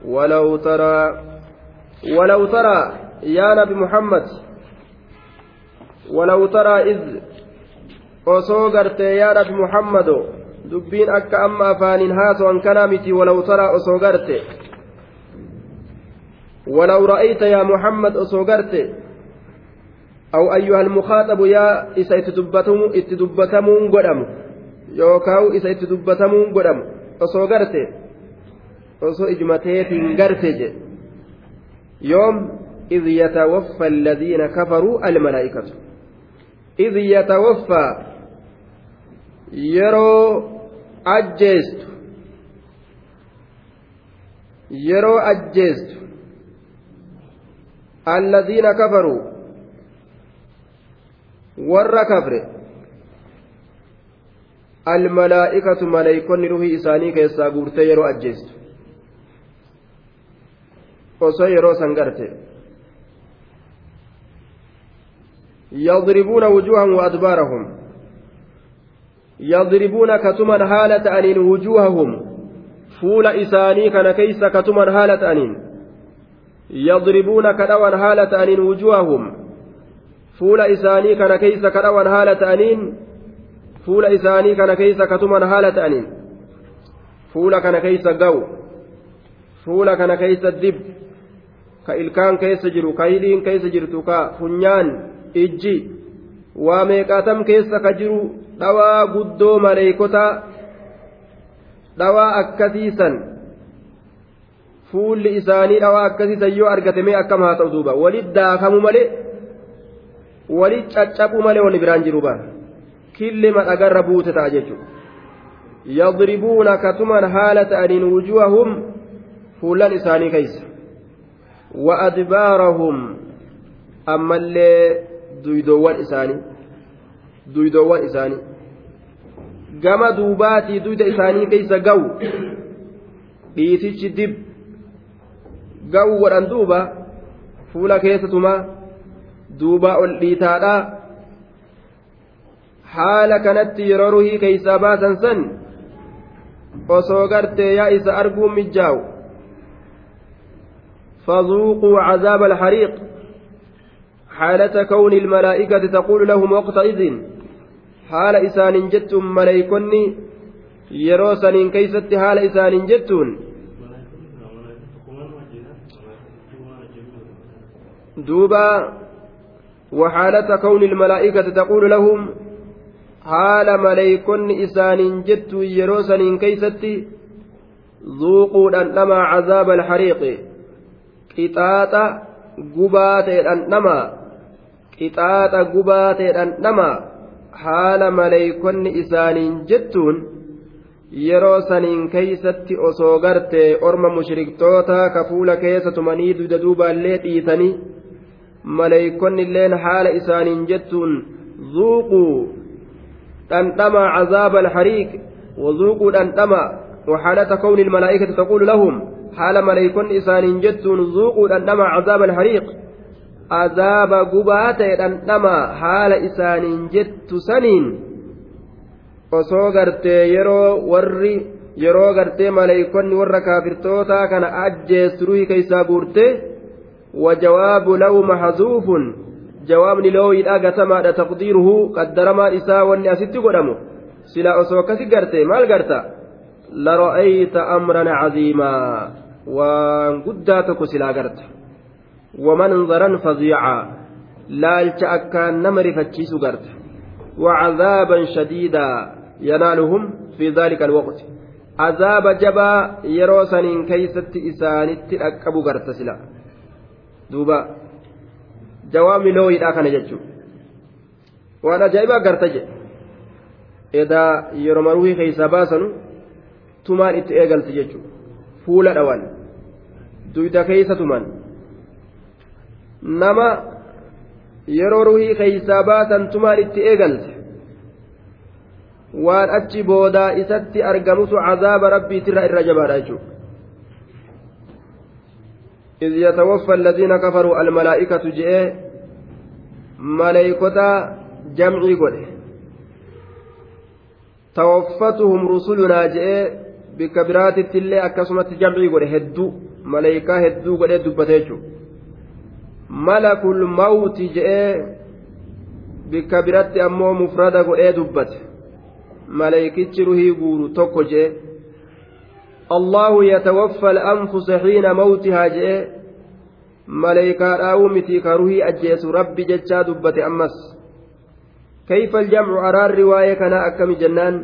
ولو ترى ولو ترى يا نبي محمد ولو ترى إذ nabi muhammado dubbiin akka amma afaaniin haaso'an kanaa miti walaw taraa osoo garte ولو رأيت يا محمد أصوغرت أو أيها المخاطب يا إسا اتدبتمون قدم يوكاو إسا اتدبتمون قدم أصوغرت أصو إجمتيت قرتج يوم إذ يتوفى الذين كفروا الملائكة. إذ يتوفى يرو أجيست. يرو أجيست. الذين كفروا. ور كفر. الملائكة ملائكون روحي إساني كيسا قورتي يرو أجيست. يضربون وجوههم وأدبارهم. يضربون كتما هالة أنين وجوههم. فول إساني كان كيس كتما هالة أنين. يضربون كدوان هالة أنين وجوههم. فول إساني كان كيس كدوان هالة أنين. فول إساني كان كيس كتمان هالة أنين. فول كان كيس قو. فول كان كيس الدب. كإلكان كيس جرو. كايلين كيس جرتو. كا فنيان. إجي. وميقاتم كيس كجرو. دوا قدو مليكوتا دوا أكتيسا. Fuulli isaanii dhawaa akkasiisan yoo argatamee akkam haa ta'u duuba walit daakamu malee walit caccabu malee wanni biraan jiru baan killima dhagarra buute ta'a jechuudha yadribuuna katuman haala ta'aniin wujuhahum fuullan isaanii keeysa wa adbaarahum ammallee duydoowwan isaanii duydoowwan isaanii gama duubaatii duyda isaanii keeysa gawu dhiitichi dib ga'uu godhan duuba fuula keessatuma duuba ol dhiitaadha haala kanatti yeroo ruhii keeysaa baasan san osoo gartee yaa isa arguun mijjaa'u فذوقوا عذاب الحريق حالة كون الملائكة تقول لهم وقتئذ حال إسان جتم ملائكني يروسن كيست حال إسان جتون دوبا وحالة كون الملائكة تقول لهم حال ملائكون إسان جت يروسن كيستي ذوقوا أنما عذاب الحريق. قطاطا قبات أنما قطاطا قبات أنما حال ملائكون إسان جتون yeroo saniin keeysatti osoo gartee orma mushriktoota ka fuula keessa tumanii duda duubaallee dhiisanii maleeykonni illeen haala isaaniin jettuun zuuquu dhandhama cazaaba alxariiq وذوقوا دندما وحالة كون الملائكة تقول لهم حال ملائكون إسانين جتون ذوقوا دندما عذاب الحريق عذاب قبات دندما حال إسانين جت سنين osoo gartee yeroo warri yeroo gartee maleeykonni warra kaafirtootaa kana ajjeesturuu keeysaa guurtee وجواب لو محذوف gatamaadha taqdiiruhu qaddaramaan isaa wanni asitti godhamu silaa osoo akkasi garte maal garta lara'ayta amran caziimaa waan guddaa tokko silaa garta wamanzaran fadiicaa laalcha akkaan nama rifachiisu garta وعذابا شديدا ينالهم في ذلك الوقت jabaa yeroo saniin keeysatti isaanitti dhaqqabu garta sila duuba jawaabni looyidhaa kana jechuudha waan ajaa'ibaa garta jedhe. Edaa yeroo maruuhii keeysaa baasanu tumaan itti eegalti jechuudha. Fuula dhawan duyda keeysa tuman nama yeroo ruhii keeysaa baasan tumaan itti eegalte. Waan achi boodaa isatti argamutu cazaaba rabbiitirra irra jabaadha jechuudha إذ يتوفى الذين كفروا الملائكة جاء ملائكة جمعي قوله توفتهم رسلنا illee akkasumatti jamcii godhe hedduu maleeykaa hedduu godhee dubbate jechuudha malakul mawti je'ee bikka biratti ammoo mufrada godhee dubbate maleeykichi ruhii guuru tokko je'e allahu yatawaffa al'anfusa xiina mawtihaa je'e maleeykaa dhaawuu miti ka ruhii ajjeesu rabbi jechaa dubbate ammas kayfa aljamcu araarri waa'ee kanaa akkami jennaan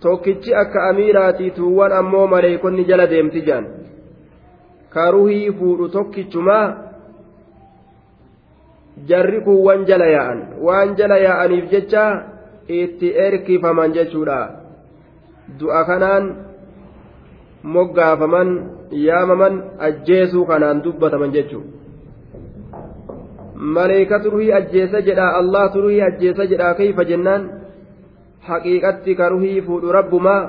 tokkichi akka amiiraatii tuuwwan ammoo maleeykonni jala deemti jaan ka ruhii fuudhu tokkichumaa jarri kuuwwan jala yaa'an waan jala yaa'aniif jecha itti erkifaman jechuudha du'a kanaan moggaafaman yaamaman ajjeesuu kanaan dubbataman jechuudha maleeykatu ruhii ajjeesa jedha allahtu ruhii ajjeesa jedha kayfa jennaan haqiiqatti ka ruhii fuudhu rabbumaa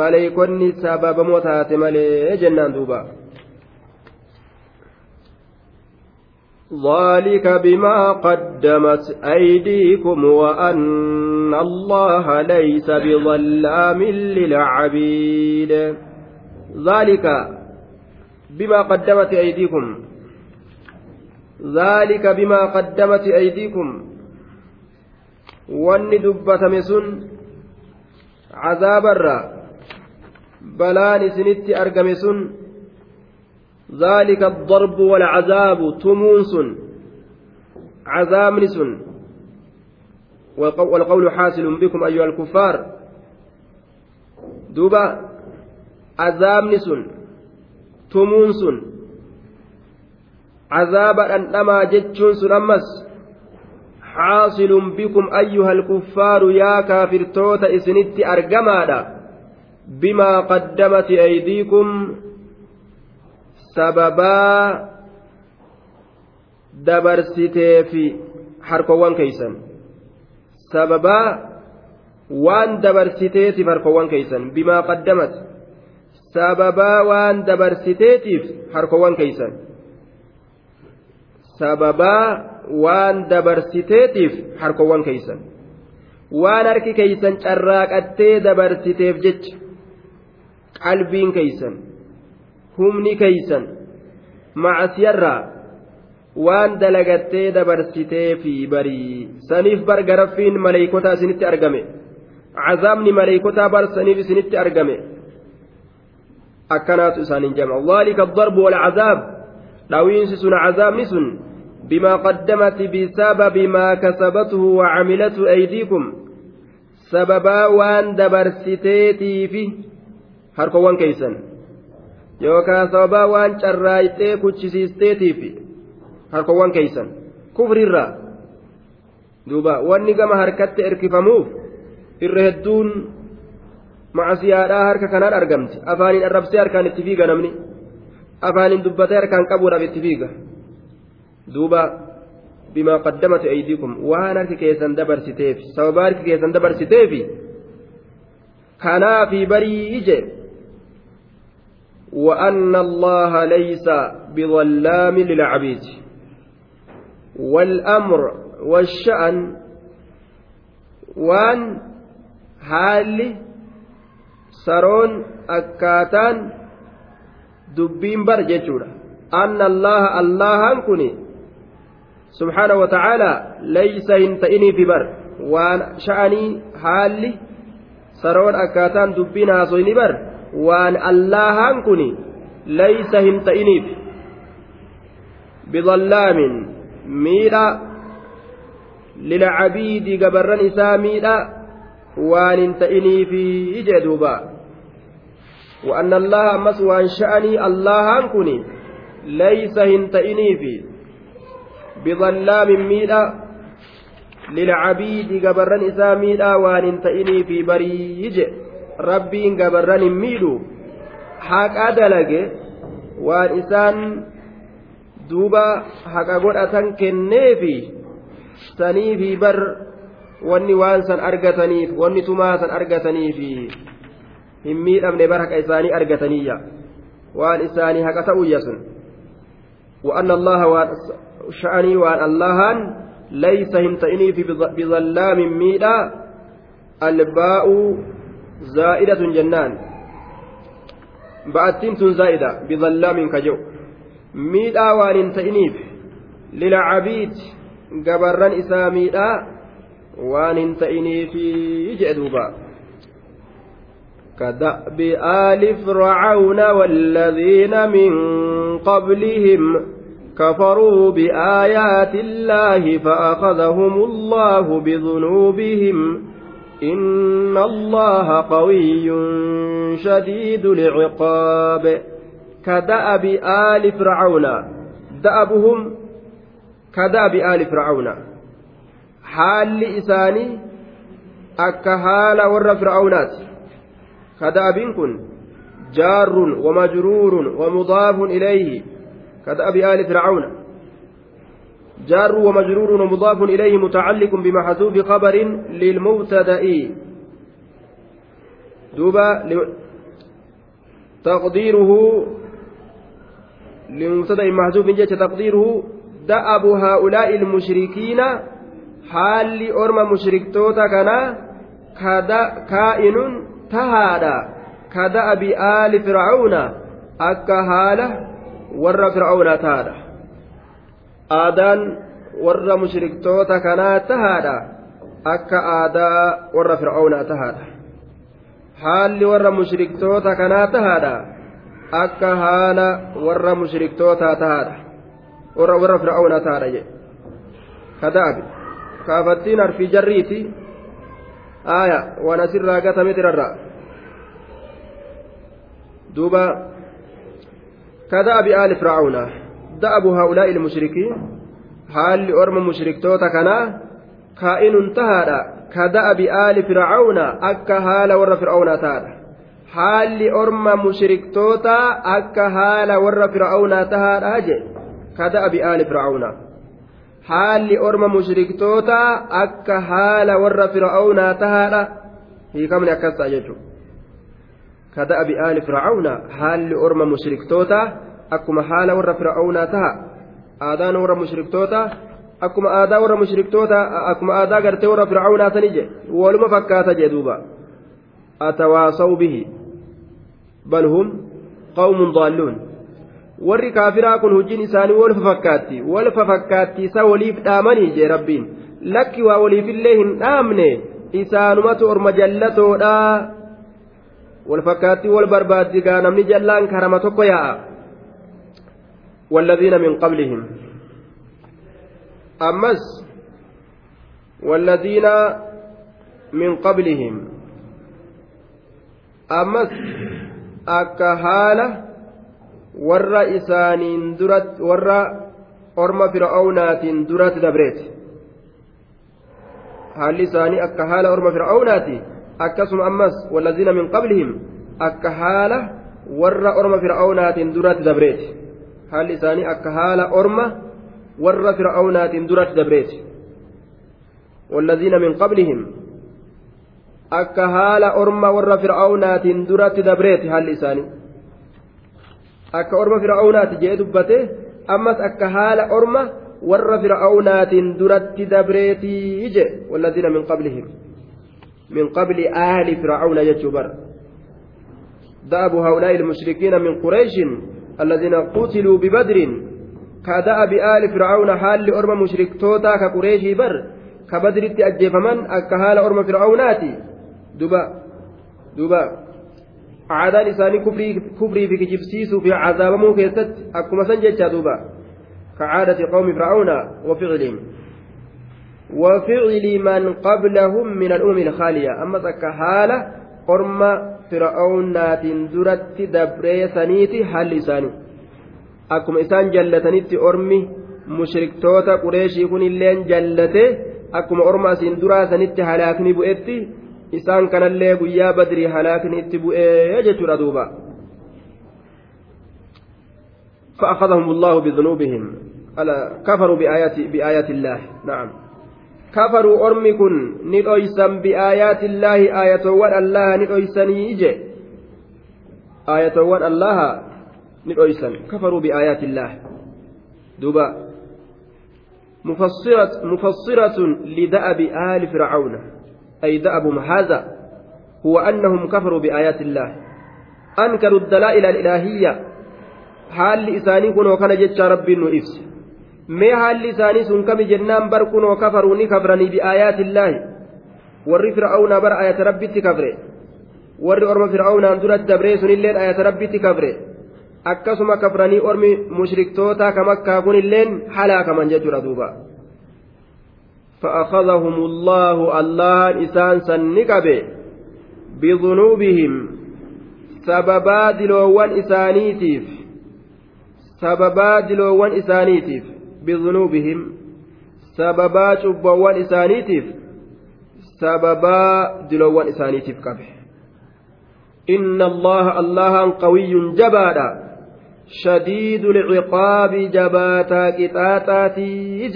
maleeykonni sababamoo taate malee jennaan duuba ذلك بما قدمت أيديكم وأن الله ليس بظلام للعبيد. ذلك بما قدمت أيديكم. ذلك بما قدمت أيديكم. wanni dubbatame sun cazaabarra balaan isinitti argame sun ذلك الضرب والعذاب تمونس عذاب نسن. والقول حاصل بكم أيها الكفار. دوبا عذاب نسن. تمونس عذاب أن أما جتشون أمس. حاصل بكم أيها الكفار يا كافر توت إسنت أرجمادا بما قدمت أيديكم سببا dabarsitee fi harkowwan keeysan sababaa waan dabarsiteetiif harkowwan keeysan bimaa qaddamat sababaa waan dabarsiteetiif harkowwan keeysan sababaa waan dabarsiteetiif harkowwan keeysan waan harki keeysan carraaqattee dabarsiteef jecha qalbiin keeysan humni keeysan macsiyarraa waan dalagattee dabarsiteefi barii saniif bar garaffiin maleeykotaa isinitti argame cazaabni maleeykotaa bar saniif isinitti argame akkanaatu isaaniin jama dhaalika addarbu walcazaab dhawiinsi sun cazaabni sun بما قدمت بسبب ما كسبته وعملته أيديكم سببا وان دبرستيتي في هركوان كيسن yookaan sababaa waan carraayyitee kuchisiisteetiif harkawwan keeysan. Kufriirraa duuba wanni gama harkatti erkifamuuf irra hedduun macasiyaadhaa harka kanaan argamti. Afaaniin arrabsee harkaan itti fiiga namni. Afaaniin dubbatee harkaan qabuudhaaf itti fiiga. Duuba bimaa qaddamatu aydiikum. Waan harki keessan dabarsiteef sababaa harki keessan dabarsiteef kanaa barii jedhe وأن الله ليس بظلام للعبيد والأمر والشأن saroon akkaataan dubbiin bar jechuudha anna allaha allahan kun subhaana wa ta'aala laysa hin ta'iniifi bar waan sha'anii haalli saroon akkaataan dubbiin haasoyni bar kun laysa hin ta'iniif bidallaamin miidha lilcabiidi gabarran isaa miidha waan hin ta'iniifi jee duuba وأن الله أمس وأن شأني الله كني ليس هنتئنيفي بظلام ميلا للعبيد قبرن إسا ميلا وأن هنتئنيفي بريج ربي قبرن ميلو حق أدلق وأن إسان دوبا حق قرأة كنيفي سنيفي بر wanni waan san argataniif wanni tumaa san argataniifi hin miidhamne bar haqa isaanii argataniyya waan isaanii haqa ta'uyya sun وأن الله شأني وأن الله ليس هنتئني في بظلام ميدا الباء زائدة جنان. بأتين زائدة بظلام كجو. ميدا وأن هنتئنيف للعبيد قبرا إساميدا waan hin ta'iniifi jedhe duuba كدأب آل فرعون والذين من قبلهم كفروا بآيات الله فأخذهم الله بذنوبهم إن الله قوي شديد العقاب كدأب آل فرعون دأبهم كدأب آل فرعون isaanii akka haala warra fir'aawnaati kada'abiin kun jaarrun wamajruurun wamudaafun ilayhi كدأب آل فرعون جار ومجرور ومضاف إليه متعلق بمحذوف خبر للمبتدأ دوبا تقديره لمبتدأ محذوف جاء تقديره دأب هؤلاء المشركين orma mushriktoota kanaa kaa'inun tahaadha kada'a bi'aali fir'aawna akka haala warra fir'aawnaa tahaadha aadaan warra mushriktoota kanaa tahaadha. Akka aadaa warra fir'aawnaa tahaadha. Haalli warra mushriktoota kanaa tahaadha. Akka haala warra mushriktootaa tahaadha. Warra warra fir'aawnaa tahaadha jedhe kada'abi kaafattiin harfii jarriiti. Aaya waan asirraa gatame tirarra duuba كدأب آل فرعون دأب هؤلاء المشركين؟ حال أرم مشركتوتا كنا؟ كائن انتهى. كدأب آل فرعون أكا هال ور فرعون تادا حال أرم مشركتوتا أكا هال ور فرعون تادا كدأب آل فرعون. haalli orma mushriktoota akka haala warra fir'aawnaa tahaadha hiikamni akkas ta'a jechuudha kada'abi aali fir'aawnaa haalli orma mushriktoota akkuma haala warra fir'aawnaa taha aadaan warra mushriktoota akkuma aadaa warra mushriktoota akkuma aadaa gartee warra fir'aawnaa sani je waluma fakkaata je duuba atawaasaw bihi bal hum qawmun daalluun warri kaafiraa kun hojiin isaanii wal fafakkaatti wal fafakkaatti isa waliif dhaamanii jee rabbiin lakki waa waliifillee hin dhaamne isaanumatu orma jallatoodha wal fakkaatti wal barbaaddigaa namni jallaan karama tokko yaa'a والذين من قبلهم أمس والذين من قبلهم أمس duratti warra orma fir'aawnaatiin duratti dabreeti haalli isaanii akka haala orma fir'aawnaati akkasuma ammas wallaziina min qablihim akka haala warra orma fir'aawnaatiin duratti dabreeti haalli isaanii akka haala orma warra fir'aawnaatiin duratti dabreeti wallaziina min qablihim akka haala orma warra fir'aawnaatiin duratti dabreeti haalli isaanii akka orma fir'aawnaati jee dubbate ammas akka haala orma warra fir'aawnaatiin duratti dabreetii je walladina min qablihim min qabli aali fir'aawna jechuu bara دأب هؤلاء المشركين من قريش الذين قتلوا ببدر كدأب آل فرعون حال لأرم مشرك توتا كقريش بر كبدر أجيفمن أكهال أرم فرعوناتي. دبا دبا kufrii fi kijibsiisuu fi cazaabamuu keessatti akkuma san jechaa duuba ka caadati qawmi fir'aawna wa ficlihim وفعل من قبلهم من الأمم الخالية. أما تك فرعون ناتين درت دبري سنيتي حل لساني أكم إسان جلتنيتي أرمي mushriktoota qureeshii kun illeen jallate akkuma orma asiin duraa sanitti halaakni bu'etti isaan kanallee guyyaa badrii halaakni itti bu'ee jechuudha duuba فأخذهم الله بذنوبهم كفروا بآيات بآيات الله نعم كفروا أرمكن ندويسا بآيات الله آية ون الله ندويسني إجي آية ون الله ندويسا كفروا بآيات الله دوبا مفسرة, مفسرة لدأب آل فرعون أي دأب هذا هو أنهم كفروا بآيات الله أنكروا الدلائل الإلهية حال إساني كنوا كان جتش ربي نؤفس mee haalli isaanii sun kami jennaan bar kunoo kafaruu ni kafranii bi'aayaati illaahi warri fir'aawnaa bar ayata rabbitti kafre warri orma fir'aawnaan duratti dabree sunilleen ayata rabbitti kafre akkasuma kafranii ormi mushriktoota kamakkaa kunilleen halaakaman jechuudha duuba فأخذهم الله الله إسان سنكبه بذنوبهم سببا دلوان إسانيتيف سببا دلوان إسانيتيف بذنوبهم سببا شبوان إسانيتيف سببا دلوان إسانيتيف كبه. إن الله الله قوي جبادا شديد العقاب جباتا كتاتاتي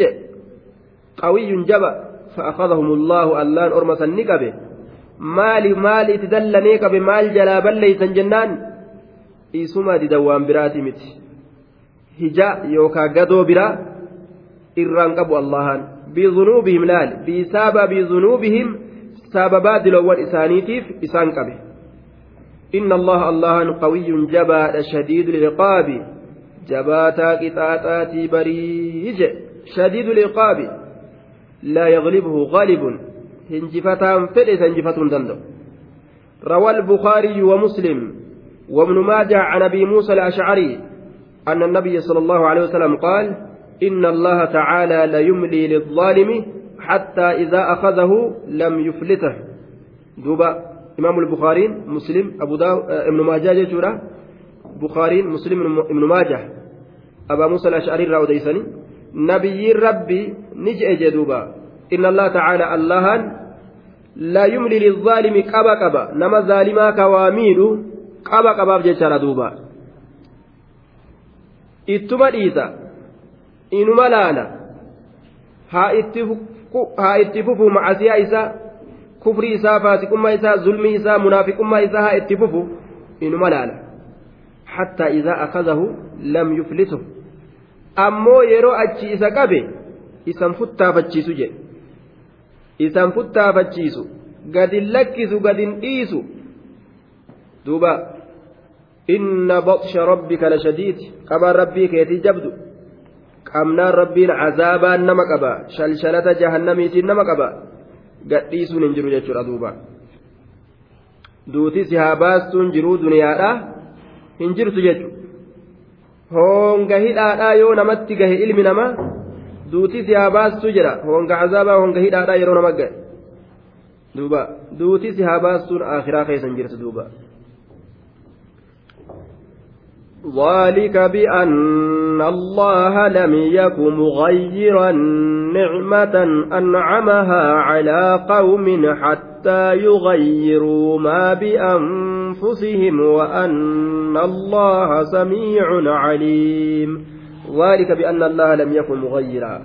قوي جبا فأخذهم الله اللان أرمسا نكبه maali maali itti dallanee qabe maal jalaa balleeysan jennaan isuma didawwaan biraati miti hija yookaa gadoo biraa irraan qabu allahan. Bizunuubihim laal. Bisababi zunuubihim sababaa diloowwan isaaniitiif isaan qabe. إن الله الله قوي جباد شديد العقاب جباتا قطاطاتي بريج شديد العقاب لا يغلبه غالب هنجفتان فلس هنجفتون دندو روى البخاري ومسلم وابن ماجه عن ابي موسى الاشعري ان النبي صلى الله عليه وسلم قال إن الله تعالى ليملي للظالم حتى إذا أخذه لم يفلته. دوبا إمام البخاري مسلم أبو داو ابن ماجه جورا بخاري مسلم ابن ماجه. أبا موسى الأشعري راوديسني نبي ربي نجئ جدوبا إن الله تعالى الله لا يملي للظالم قبا قبا نما ظالما كواميل قبا قبا بجيشارا دوبا. ittuma dhiisa inuma laala. Haa itti fufu macasiyaa isaa kufrii isaa faasiqummaa isaa zulmii isaa munaafiqummaa isaa haa itti fufu inuma laala. Hattaa idaa akazahu lam yuflisu ammoo yeroo achi isa qabe isan futtaafachiisu jedhe. Isan futtaafachiisu. Gadin lakkisu gadin dhiisu. Duuba inna baqsha rabbika lashadiid qabaan rabbii keetii jabdu qabnaan rabbiin cazaabaan nama qaba shalshalata jahannamiitiin nama qaba gadhiisuun hin jiru jechuudha duuba duuti si haa baastuun jiruu duniyaadha hin jirtu jechuudha honga hidhaadhaa yoo namatti gahe ilmi namaa duuti si haa baastuu jedha honga cazaabaa honga hidhaadhaa yeroo nama gahe duuba duuti si haa baastuun akhiraa keessa hin jirtu duuba. ذلك بأن الله لم يك مغيرا نعمة أنعمها على قوم حتى يغيروا ما بأنفسهم وأن الله سميع عليم. ذلك بأن الله لم يكن مغيرا.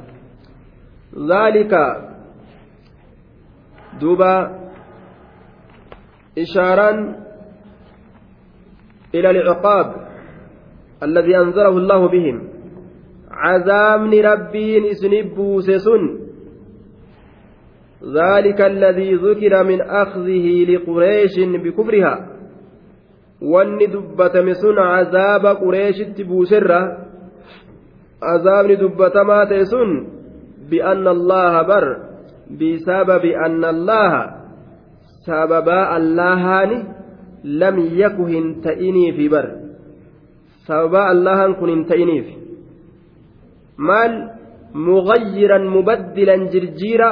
ذلك دوبا إشارا إلى العقاب. الذي أنزله الله بهم عذابني ربين إسنبوس سن ذلك الذي ذكر من أخذه لقريش بكفرها dubbatame sun azaaba qureeshitti buuserra azaabni dubbatamaa ta'e sun bi'anna allaha bar bisababi anna allaha sababaa allahaani lam yaku hin ta'iniifi bar allahan kun hin ta'iniif maal مغيرا مبدلا جرجيرا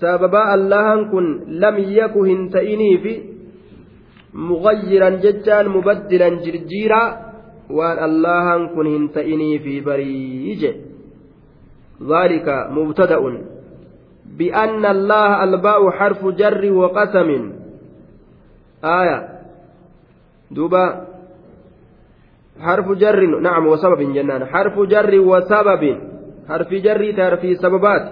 سببا الله كن لم يكن هنتئني في مغيرا ججان مبدلا جرجيرا وأن الله كن هنتئني في بريج. ذلك مبتدأ بأن الله الباء حرف جر وقسم. آية. دوبا حرف جر نعم وسبب جنان. حرف جر وسبب. حرف جر تعرفي سببات.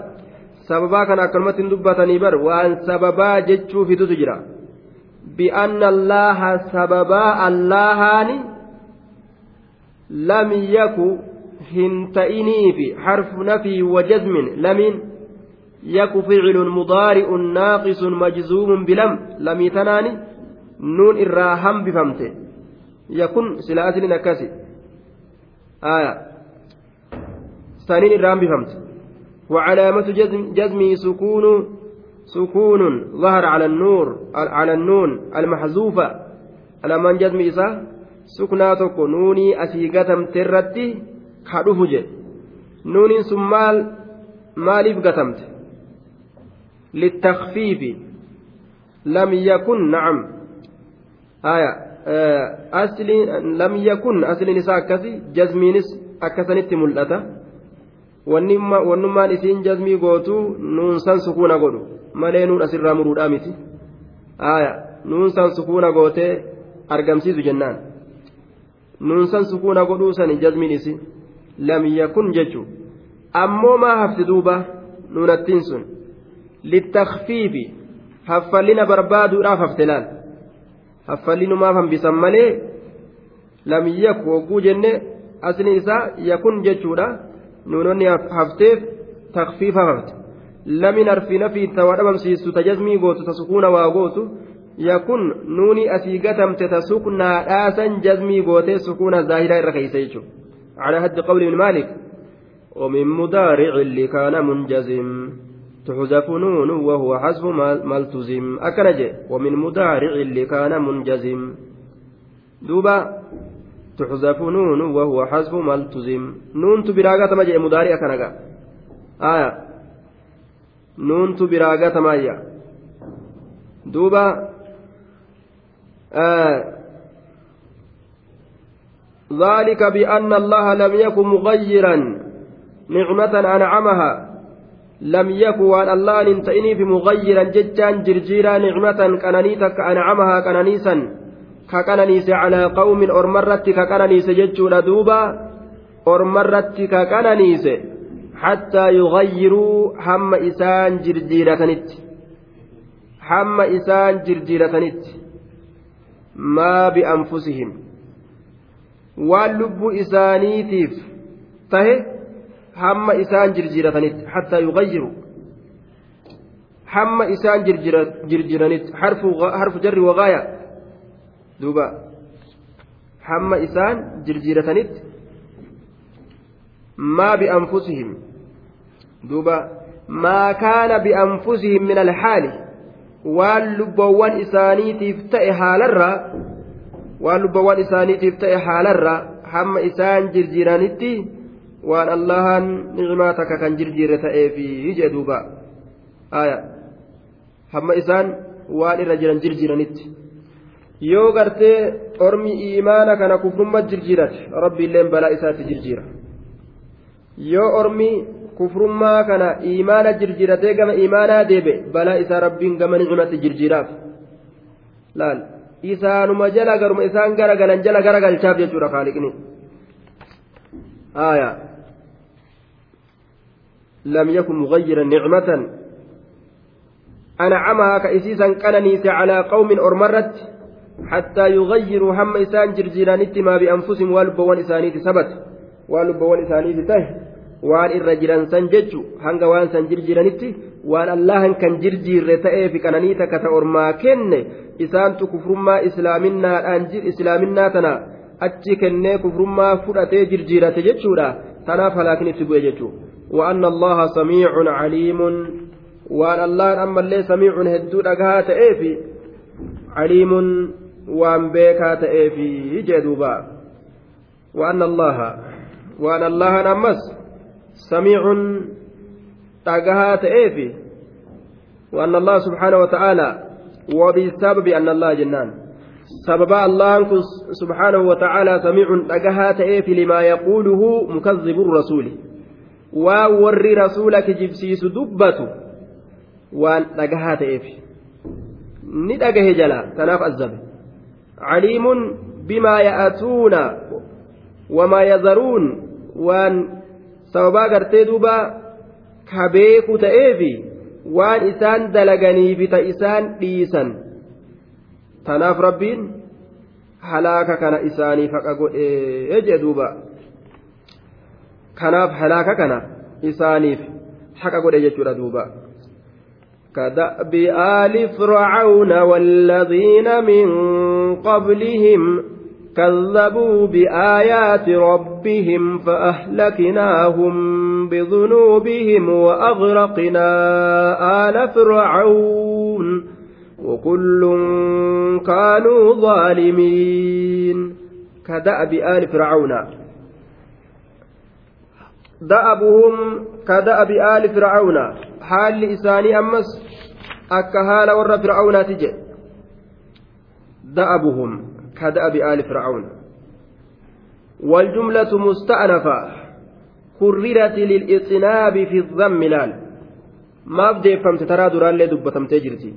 سببا كان أكلمة دبتني بر وأن سببا جتشو في تجرى بأن الله سببا اللهاني لم يكن هنتئني في. حرف نفي وجزم لمن يك فعل مضارع ناقص مجزوم بلم. لم يتناني. نون الراهم بفمته. يكن سلاسل نكسي آية. ثانين الراهم بفمته وعلامة جزم جزمه سكون سكون ظهر على النور على النون المحذوفة. على من جزم إسا سكناتك نوني أسيقتم ترتي كدفج نون سمال maaliif gatamte للتخفيف. لم يكن نعم. آية. أصل لم يكن أصل نساء أكسي جزمينس أكسنت ملأتا wannummaan isiin jazmii gootu nuunsan sukuuna godhu malee nuun asirraa muruudhaa miti nuunsan sukuuna gootee argamsiisu jennaan nuunsan sukuuna godhuu sani jazmiin isi lam yakun jechuu ammoo maa hafti duuba nuunattiin sun littakfiifi haffallina barbaaduudhaaf hafte laal haffallinumaaf hambisan malee lam yakku hogguu jenne asni isaa yakun jechuudha nuunonni hafteef takfiifaaf hafte lamin arfina fiitta waa dhabamsiistu tajazmii gootu ta sukuuna waa gootu yakun nuuni asii gatamte ta suknaa dhaasan jazmii gootee sukuuna zaahidaa irra keeysa jechuudha على هد قول ابن مالك ومن مضارع اللي كان منجزم تحذف نون وهو حذف ما التزم أكنج ومن مضارع اللي كان منجزم. دوبا تحذف نون وهو حذف ما التزم نون تبراغة مجيء مضارع كنغا آية. نون تبراغة مجيء دوبا آه. ذلك بأن الله لم يكن مغيرا. نعمة أنعمها. لم يكن وأن الله ننتئني في مغيرا ججان جرجيرا نعمة كنانيتك أنعمها كنانيسا ككنانيس على قوم أرمرت ككنانيس ججون دوبا أرمرت ككنانيس حتى يغيروا هم إسان جرجيرة هم إسان جرجيرة ما بأنفسهم. واللب إسانيتيف. تهي؟ Hamma isaan jirjiratanitti hattaa yughayyiru hamma isaan jirjiranitti harfu jarri wagaaya duuba hamma isaan jirjiratanitti maa bianfusihim duuba maa kaana bianfusihim min alhaali waan lubbawwan isaaniitiif ta'e haalarraa waan lubbawwan isaaniitiif ta'e haalarraa hamma isaan jirjiranitti waan allahan nicmaa takka kan jirjiirre ta'eefi jee duuba. Aya. Hamma isaan waan irra jiran jirjiiranitti. Yoo gartee ormi iimaana kana kufrumma jirjiirate rabbiilleen balaa isaatti jirjiira. Yoo ormi kufrummaa kana iimaana jirjiiratee gama iimaanaa deebe balaa isaa rabbiin gama nicmatti jirjiiraaf. Laal. Isaanuma jala garuma isaan gara galan jala gara galchaaf jechuudha kaaliqni. Aayaa لم يكن مغيرا نعمة أنعمها كإسيسا كننيس على قوم أرمرت حتى يغيروا هم إسان جرجيرانيت ما بأنفسهم والبوان إسانيت سبت والبوان إسانيت ته jechu hanga waan san jirjiranitti waan allahan kan jirjiirre ta'ee fi kananii takka ta ormaa kenne isaantu kufrummaa islaaminaadhaan islaaminaa tana achi kennee kufrummaa fudhatee jirjiirate jechuudha tanaaf halaakin itti bu'e jechuudha. وأن الله سميع عليم وأن الله أما اللي سميع هدو أقهات إيفي عليم وأن بيكات إيفي جدوبا وأن الله وأن الله نمس samiicun dhagahaa ta'eefi وأن الله سبحانه وتعالى وبسبب أن الله جنان. سبب الله سبحانه وتعالى سميع أجها تأيف لما يقوله مكذب الرسول وور رسولك جبسيس دبته وأن أجها تأيف ندأجه جلا تناف الزب عليم بما يأتون وما يذرون وأن سببا قرتي دوبا كبيك تأيفي وأن إسان دلقني في تإسان ديسان tanaaf rabbiin halaaka kana isaanii faqa godhee jee duuba. Kanaaf halaaka kana isaaniif haqa godhe jechuudha duuba. كدأب آل فرعون والذين من قبلهم كذبوا بآيات ربهم فأهلكناهم بذنوبهم وأغرقنا آل فرعون وكل كانوا ظالمين كدأب آل فرعون دأبهم كدأب آل فرعون. حال إساني أمس أكهال ور فرعون تجي. دأبهم كدأب آل فرعون. والجملة مستأنفة. كررت للإطناب في الذم لال. ما بدي فهمت ترى دران لي دبتم تجرتي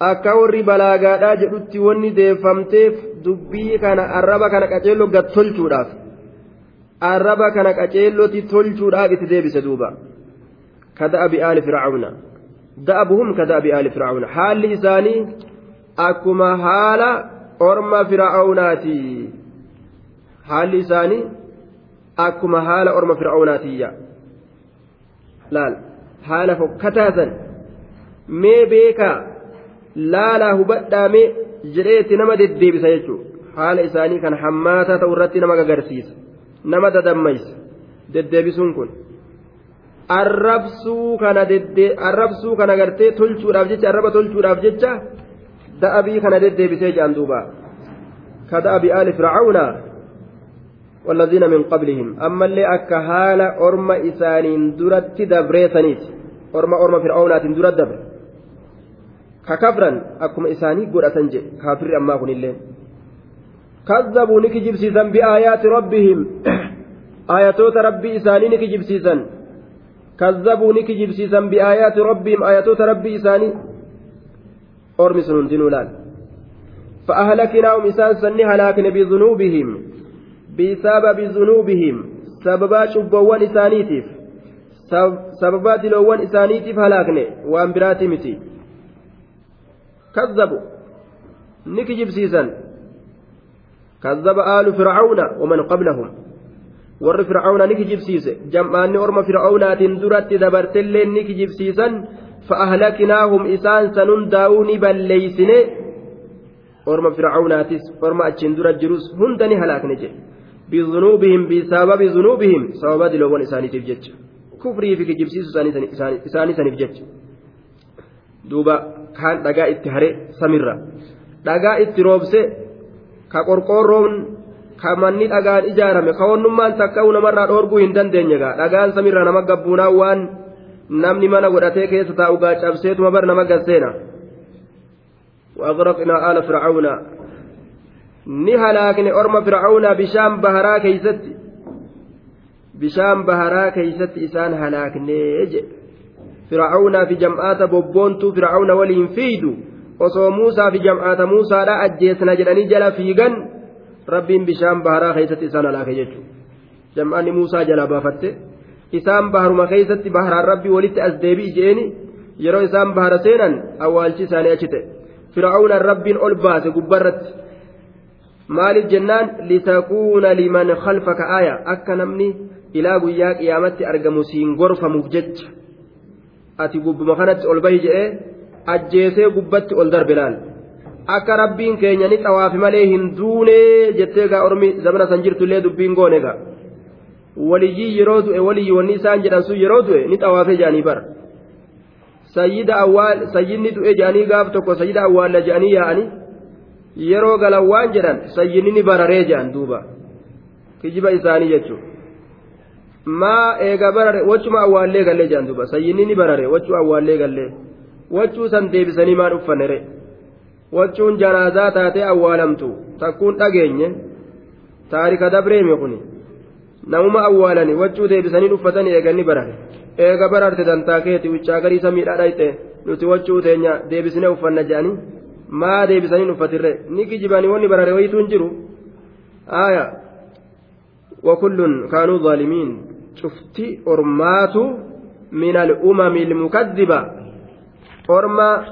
akka warri balaagaadhaa jedhutti wanni deeffamteef dubbii kana arraba kana qaceelloo gad tolchuudhaaf arraba kana qaceelloti tolchuudhaaf itti deebise duuba. Kada'abi aali fircauna da'abuhum kada'abi aali fircauna haalli isaanii akkuma haala orma fircaunaati haalli isaanii akkuma haala orma fircaunaatiyya laal. Haala fokkataasan mee beekaa. Laalaa hubadhaame jedheetti nama deddeebisa jechuudha. Haala isaanii kan hammaataa ta'u irratti nama gagarsiisa nama dadammaysa deddeebisuun kun arrabsuu kana arrabsuu kana gartee tolchuudhaaf jecha arraba tolchuudhaaf jecha da'abii kana deddeebisee jedhan duuba ka da'abii aali fircauna والذين من قبلهم أما اللي أكا هالا أرم إسانين درت دبريسانيت أرم أرم فرعونات درت دبر kakafran akkuma isaanii godhatan jedhe kaafirri ammaa kunillee kazzabuu rabbihim ayatoota rabbii isaanii ni kijibsiisan kazzabuu ni kijibsiisan biaayaati rabbihim ayatoota rabbii isaanii ormi sun hundinuu laal فأهلكناهم إسان سني هلاكن بذنوبهم بسبب ذنوبهم سببا شبوان إسانيتيف سببا دلوان إسانيتيف هلاكن وأن براتي متي كذبوا نكجب سيسا كذب آل فرعون ومن قبلهم kijibsiise jam'aanni orma fir'aawnaatiin duratti dabartellee ni kijibsiisan fa'ahlakinaahum isaan sanun daa'uu ni balleeysine orma fir'aawnaatis orma achiin dura jirus hunda ni halaakne jedhe bizunuubihim bisababi zunuubihim sababa diloowwan isaaniitiif jecha kufrii fi kijibsiisu isaanii saniif jecha duuba kaan dhagaa itti hare samirra dhagaa itti roobse ka qorqoorroon ka manni dhagaan ijaarame ka wannummaan takka'u namarraa dhoorguu hin dandeenye gaa dhagaan samirra nama gabbuunaa waan namni mana godhatee keessa taa'u gaa cabseetuma bar nama gasseena وأغرقنا آل فرعون ni halaakne orma fir'aawnaa bishaan baharaa keeysatti bishaan baharaa keeysatti isaan halaaknee jedhe fir'aawnaa fi jam'aata bobboontuu fir'aawna waliin fiidu osoo muusaa fi jam'aata muusaadha ajjeesna jedhanii jala fiigan rabbiin bishaan baharaa keeysatti isaan halaake jechuudha jam'aanni muusaa jalaa baafatte isaan baharuma keeysatti baharaan rabbii walitti as deebi'i je'eni yeroo isaan bahara seenan awwaalchi isaanii achi ta'e. Fir'aawnaan rabbiin ol baase gubbarratti maaliif jennaan? Litakuuna liman khalfaka aaya. Akka namni ilaa guyyaa qiyaamatti argamu siin gorfamuuf jecha. Ati gubbuma kanatti ol bahi jedhee ajjeesee gubbatti ol darbe laal akka rabbiin keenya ni xawaafi malee hin duunee jettee gaa ormi zamana san jirtullee dubbiin goone gaa waliyyii yeroo du'e waliyyi wanni isaan jedhan sun yeroo du'e ni xawaafee jedhanii bara sayyida awwaal sayyidni du'e jedhanii gaaf tokko sayyida awwaalla jedhanii yaa'anii yeroo galan waan jedhan sayyidni ni bararee jedhan duuba kijiba isaanii jechuudha maa eega barare wachuma awwaallee gallee jedhan duuba sayyinni ni barare wachuu awwaallee gallee wachuu san deebisanii maan uffannere wachuun janaazaa taatee awwaalamtu takkuun dhageenye taarika dabreeme kuni namuma awwaalani wachuu deebisanii uffatanii eeganni barare eega bararte dantaa keeti wiccaa gariisa miidhaa dhayxe nuti wachuu teenya deebisine uffanna jedhanii maa deebisanii uffatirre ni kijibanii wanni barare wayituu hin jiru aya وكل كانوا ظالمين شفتي أرمات من الأمم المكذبة أرمى